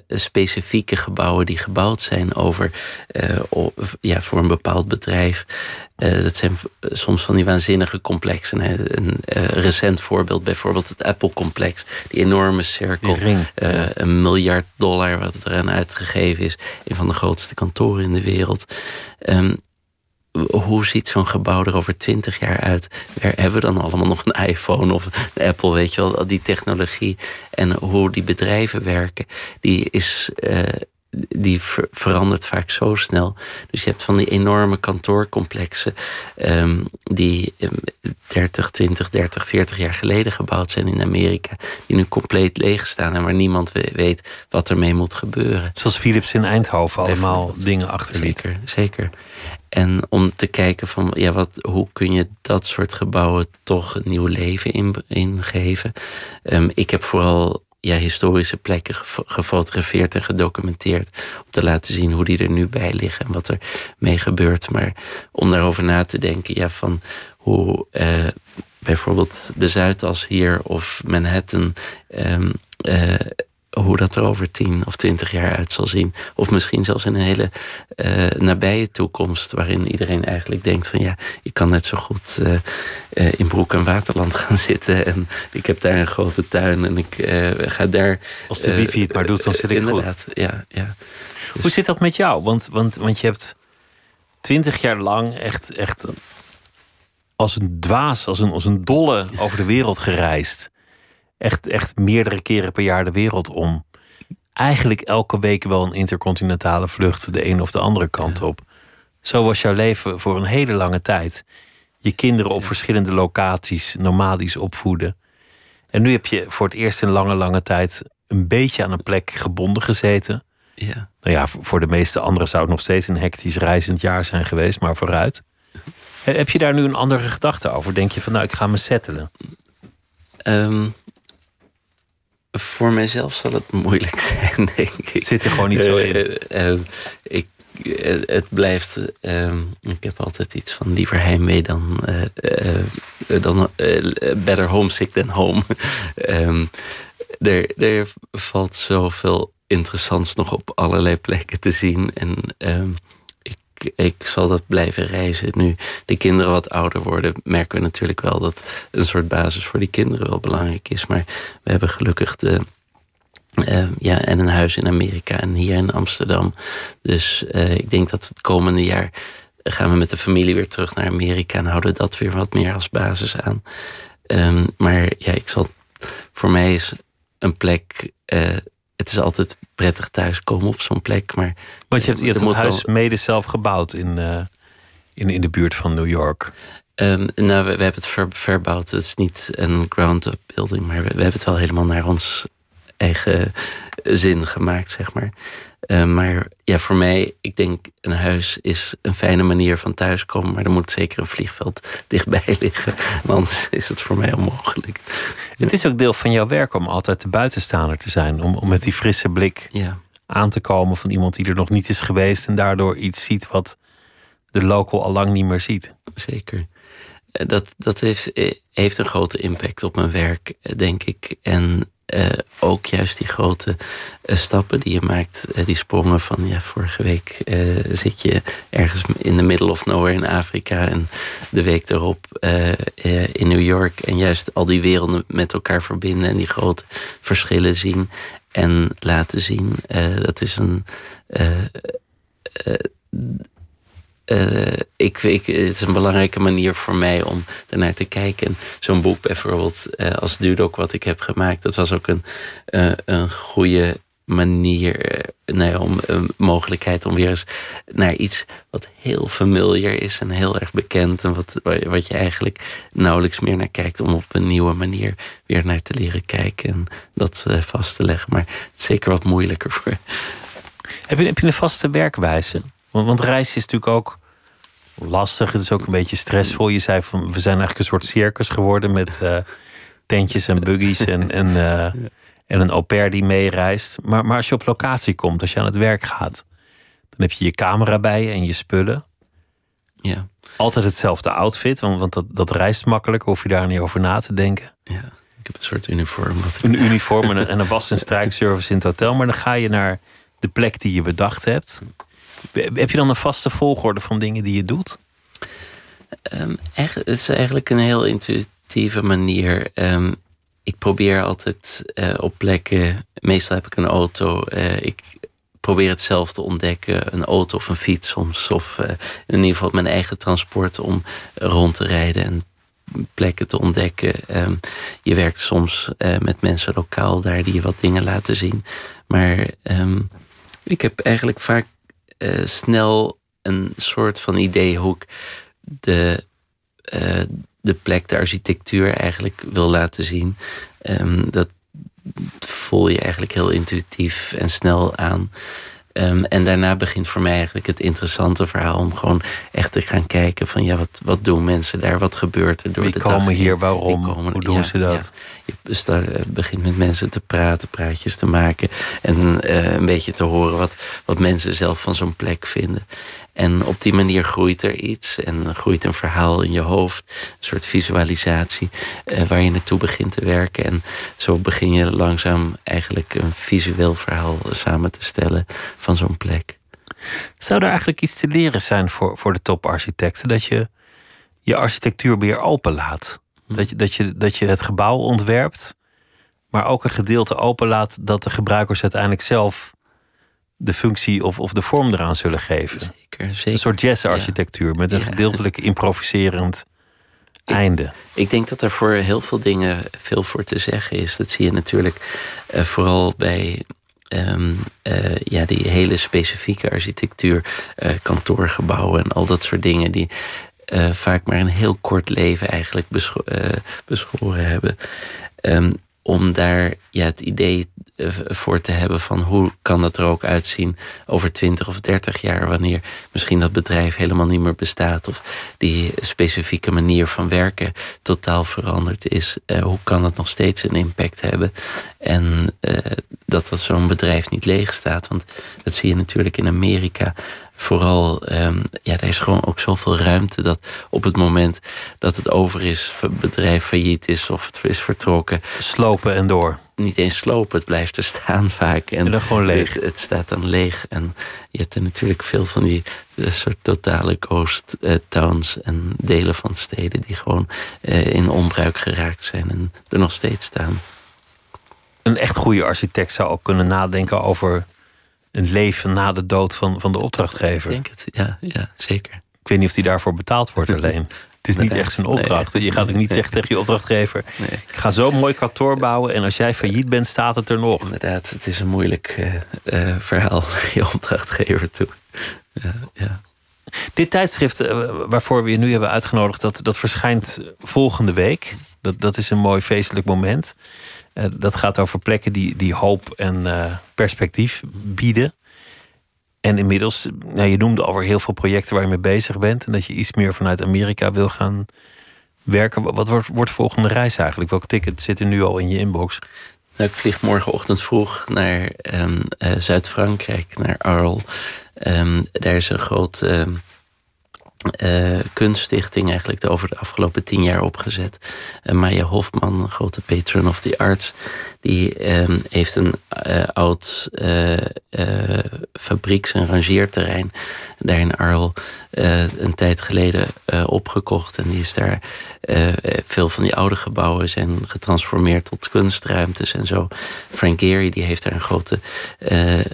specifieke gebouwen die gebouwd zijn over, ja, voor een bepaald bedrijf. Dat zijn soms van die waanzinnige complexen. Hè. Een recent voorbeeld, bijvoorbeeld het Apple-complex. Die enorme cirkel. een miljard dollar wat eraan uitgegeven is. Een van de grootste kantoren in de wereld. Um, hoe ziet zo'n gebouw er over twintig jaar uit? Hebben we dan allemaal nog een iPhone of een Apple, weet je wel, die technologie en hoe die bedrijven werken, die is. Uh, die verandert vaak zo snel. Dus je hebt van die enorme kantoorcomplexen um, die 30, 20, 30, 40 jaar geleden gebouwd zijn in Amerika, die nu compleet leeg staan en waar niemand weet wat ermee moet gebeuren. Zoals Philips in Eindhoven allemaal dingen achterliet. Zeker, zeker. En om te kijken van ja, wat, hoe kun je dat soort gebouwen toch een nieuw leven in, ingeven. Um, ik heb vooral ja, historische plekken gefotografeerd en gedocumenteerd. Om te laten zien hoe die er nu bij liggen en wat er mee gebeurt. Maar om daarover na te denken, ja, van hoe uh, bijvoorbeeld de Zuidas hier of Manhattan. Um, uh, hoe dat er over tien of twintig jaar uit zal zien. Of misschien zelfs in een hele uh, nabije toekomst, waarin iedereen eigenlijk denkt van ja, ik kan net zo goed uh, uh, in Broek en Waterland gaan zitten. En ik heb daar een grote tuin en ik ga daar. Als de wifi het maar doet, dan zit ik inderdaad, goed. Ja, ja. Dus... Hoe zit dat met jou? Want, want, want je hebt twintig jaar lang echt, echt als een dwaas, als een, als een dolle over de wereld gereisd echt, echt meerdere keren per jaar de wereld om. Eigenlijk elke week wel een intercontinentale vlucht de een of de andere kant op. Zo was jouw leven voor een hele lange tijd. Je kinderen op verschillende locaties nomadisch opvoeden. En nu heb je voor het eerst in lange, lange tijd een beetje aan een plek gebonden gezeten. Ja. Nou ja, voor de meeste anderen zou het nog steeds een hectisch reizend jaar zijn geweest, maar vooruit. Heb je daar nu een andere gedachte over? Denk je van, nou, ik ga me settelen? Um, voor mijzelf zal het moeilijk zijn, denk ik. Zit er gewoon niet zo in? Uh, uh, ik, uh, het blijft. Ehm, ik heb altijd iets van liever heimwee dan, dan better homesick than home. um, er, er valt zoveel interessants nog op allerlei plekken te zien. En ik zal dat blijven reizen. Nu de kinderen wat ouder worden, merken we natuurlijk wel dat een soort basis voor die kinderen wel belangrijk is. Maar we hebben gelukkig de. Uh, ja, en een huis in Amerika en hier in Amsterdam. Dus uh, ik denk dat het komende jaar gaan we met de familie weer terug naar Amerika en houden dat weer wat meer als basis aan. Um, maar ja, ik zal. Voor mij is een plek. Uh, het is altijd prettig thuiskomen op zo'n plek. Maar Want je hebt, je hebt het huis wel... mede zelf gebouwd in, uh, in, in de buurt van New York. Um, nou, we, we, hebben het ver, verbouwd. Het is niet een ground-up building, maar we, we, hebben het wel helemaal naar ons eigen zin gemaakt, zeg maar. Uh, maar ja, voor mij, ik denk een huis is een fijne manier van thuiskomen. Maar er moet zeker een vliegveld dichtbij liggen. Anders is het voor mij onmogelijk. Het is ook deel van jouw werk om altijd de buitenstaander te zijn. Om, om met die frisse blik ja. aan te komen van iemand die er nog niet is geweest. En daardoor iets ziet wat de local al lang niet meer ziet. Zeker. Dat, dat heeft, heeft een grote impact op mijn werk, denk ik. En uh, ook juist die grote uh, stappen die je maakt, uh, die sprongen van ja, vorige week zit je ergens in de middle of nowhere in Afrika en de week erop in New York en juist al die werelden met elkaar verbinden en die grote verschillen zien en laten zien. dat is een uh, ik, ik, het is een belangrijke manier voor mij om ernaar te kijken. Zo'n boek bijvoorbeeld uh, als Dudok wat ik heb gemaakt... dat was ook een, uh, een goede manier, nee, om een mogelijkheid om weer eens naar iets wat heel familiar is en heel erg bekend en wat, wat je eigenlijk nauwelijks meer naar kijkt, om op een nieuwe manier weer naar te leren kijken en dat vast te leggen. Maar het is zeker wat moeilijker voor. Heb je, heb je een vaste werkwijze? Want, want reizen is natuurlijk ook lastig. Het is ook een beetje stressvol. Je zei van we zijn eigenlijk een soort circus geworden met uh, tentjes en buggies en, en, uh, en een au pair die meereist. Maar, maar als je op locatie komt, als je aan het werk gaat, dan heb je je camera bij je en je spullen. Ja. Altijd hetzelfde outfit, want, want dat, dat reist makkelijk, hoef je daar niet over na te denken. Ja. Ik heb een soort uniform. Een uniform en een, en een was- en strijkservice in het hotel. Maar dan ga je naar de plek die je bedacht hebt. Heb je dan een vaste volgorde van dingen die je doet? Um, echt, het is eigenlijk een heel intuïtieve manier. Um, ik probeer altijd uh, op plekken. Meestal heb ik een auto. Uh, ik probeer het zelf te ontdekken. Een auto of een fiets soms. Of uh, in ieder geval mijn eigen transport om rond te rijden en plekken te ontdekken. Um, je werkt soms met mensen lokaal daar die je wat dingen laten zien. Maar ik heb eigenlijk vaak snel een soort van idee hoe ik de, uh, de plek, de architectuur eigenlijk wil laten zien. Um, dat voel je eigenlijk heel intuïtief en snel aan. Um, en daarna begint voor mij eigenlijk het interessante verhaal om gewoon echt te gaan kijken van ja, wat, wat doen mensen daar, wat gebeurt er door Wie de komen dag? hier, waarom, komen, hoe doen ja, ze dat? Ja. Je start, begint met mensen te praten, praatjes te maken en uh, een beetje te horen wat, wat mensen zelf van zo'n plek vinden. En op die manier groeit er iets en groeit een verhaal in je hoofd. Een soort visualisatie uh, waar je naartoe begint te werken. En zo begin je langzaam eigenlijk een visueel verhaal samen te stellen van zo'n plek. Zou er eigenlijk iets te leren zijn voor, voor de toparchitecten? Dat je je architectuur weer open laat? Dat je, dat, je, dat je het gebouw ontwerpt, maar ook een gedeelte open laat dat de gebruikers uiteindelijk zelf de functie of, of de vorm eraan zullen geven. Zeker, zeker. Een soort jazzarchitectuur ja. met een Ja. gedeeltelijk improviserend einde. Ik denk dat er voor heel veel dingen veel voor te zeggen is. Dat zie je natuurlijk uh, vooral bij um, uh, ja, die hele specifieke architectuur, uh, kantoorgebouwen en al dat soort dingen die uh, vaak maar een heel kort leven eigenlijk bescho beschoren hebben. Um, om daar ja, het idee voor te hebben van hoe kan dat er ook uitzien over 20 of 30 jaar, wanneer misschien dat bedrijf helemaal niet meer bestaat of die specifieke manier van werken totaal veranderd is. Uh, hoe kan dat nog steeds een impact hebben? En uh, dat dat zo'n bedrijf niet leeg staat. Want dat zie je natuurlijk in Amerika vooral, um, ja, er is gewoon ook zoveel ruimte dat op het moment dat het over is, het bedrijf failliet is of het is vertrokken. Slopen en door. Niet eens slopen, het blijft er staan vaak. En, en dan gewoon leeg. Het, het, staat dan leeg. En je hebt er natuurlijk veel van die soort totale ghost uh, towns en delen van steden die gewoon uh, in onbruik geraakt zijn en er nog steeds staan. Een echt goede architect zou ook kunnen nadenken over een leven na de dood van, van de opdrachtgever. Ik denk het, ja, ja zeker. Ik weet niet of die daarvoor betaald wordt alleen. Het is niet echt zijn opdracht. Nee. Je gaat ook niet zeggen tegen je opdrachtgever... Nee. ik ga zo'n mooi kantoor bouwen... en als jij failliet bent, staat het er nog. Inderdaad, het is een moeilijk uh, uh, verhaal naar je opdrachtgever toe. Ja, ja. Dit tijdschrift uh, waarvoor we je nu hebben uitgenodigd... dat, dat verschijnt volgende week. Dat, dat is een mooi feestelijk moment. Dat gaat over plekken die, die hoop en perspectief bieden. En inmiddels, nou, je noemde alweer heel veel projecten waar je mee bezig bent. En dat je iets meer vanuit Amerika wil gaan werken. Wat wordt, wordt de volgende reis eigenlijk? Welk ticket zit er nu al in je inbox? Nou, ik vlieg morgenochtend vroeg naar um, uh, Zuid-Frankrijk, naar Arles. Um, daar is een groot um, uh, kunststichting eigenlijk over de afgelopen tien jaar opgezet. Uh, Maya Hofman, grote patron of the arts, die um, heeft een uh, oud fabrieks- en rangeerterrein daar in Arles een tijd geleden opgekocht. En die is daar, veel van die oude gebouwen zijn getransformeerd tot kunstruimtes en zo. Frank Gehry die heeft daar een grote,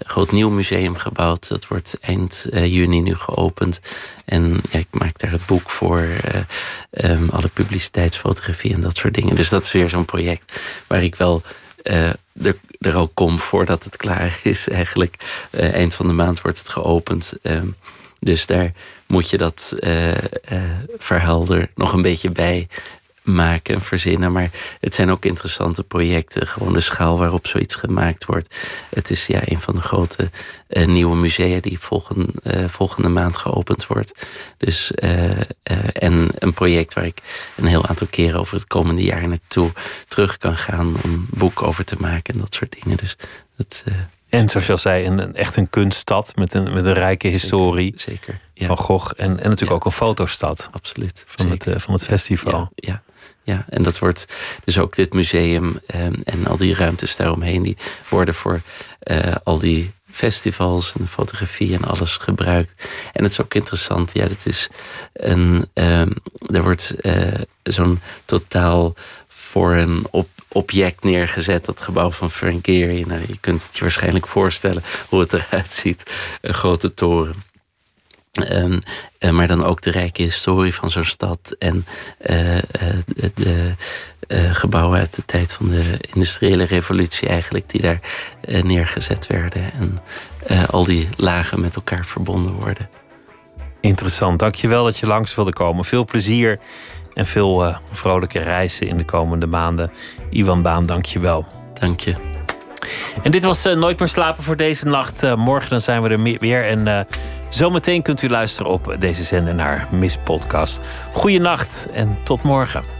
groot nieuw museum gebouwd. Dat wordt eind juni nu geopend. En ja, ik maak daar het boek voor, uh, um, alle publiciteitsfotografie en dat soort dingen. Dus dat is weer zo'n project waar ik wel uh, er, er al kom voordat het klaar is. Eigenlijk uh, eind van de maand wordt het geopend. Um, dus daar moet je dat verhaal er nog een beetje bij maken en verzinnen. Maar het zijn ook interessante projecten. Gewoon de schaal waarop zoiets gemaakt wordt. Het is ja, een van de grote uh, nieuwe musea die volgende, uh, volgende maand geopend wordt. Dus, uh, en een project waar ik een heel aantal keren over het komende jaar naartoe terug kan gaan om boeken over te maken en dat soort dingen. Dus dat, En zoals je al zei, een, echt een kunststad met een, met een rijke historie. Zeker. Van Gogh. En, en natuurlijk ook een fotostad. Absoluut. Van, het, van het festival. ja. Ja, en dat wordt dus ook dit museum ehm, en al die ruimtes daaromheen, die worden voor al die festivals en fotografie en alles gebruikt. En het is ook interessant, ja, dat is een. Um, er wordt uh, zo'n totaal voor op, object neergezet, dat gebouw van Frank Gehry. Nou, je kunt het je waarschijnlijk voorstellen hoe het eruit ziet. Een grote toren. Um, uh, maar dan ook de rijke historie van zo'n stad en uh, de, de gebouwen uit de tijd van de industriële revolutie, eigenlijk, die daar neergezet werden. En al die lagen met elkaar verbonden worden. Interessant. Dankjewel dat je langs wilde komen. Veel plezier en veel vrolijke reizen in de komende maanden. Iwan Baan, dankjewel. Dank je. En dit was Nooit meer slapen voor deze nacht. morgen dan zijn we er weer. En Zometeen kunt u luisteren op deze zender naar Miss Podcast. Goeienacht en tot morgen.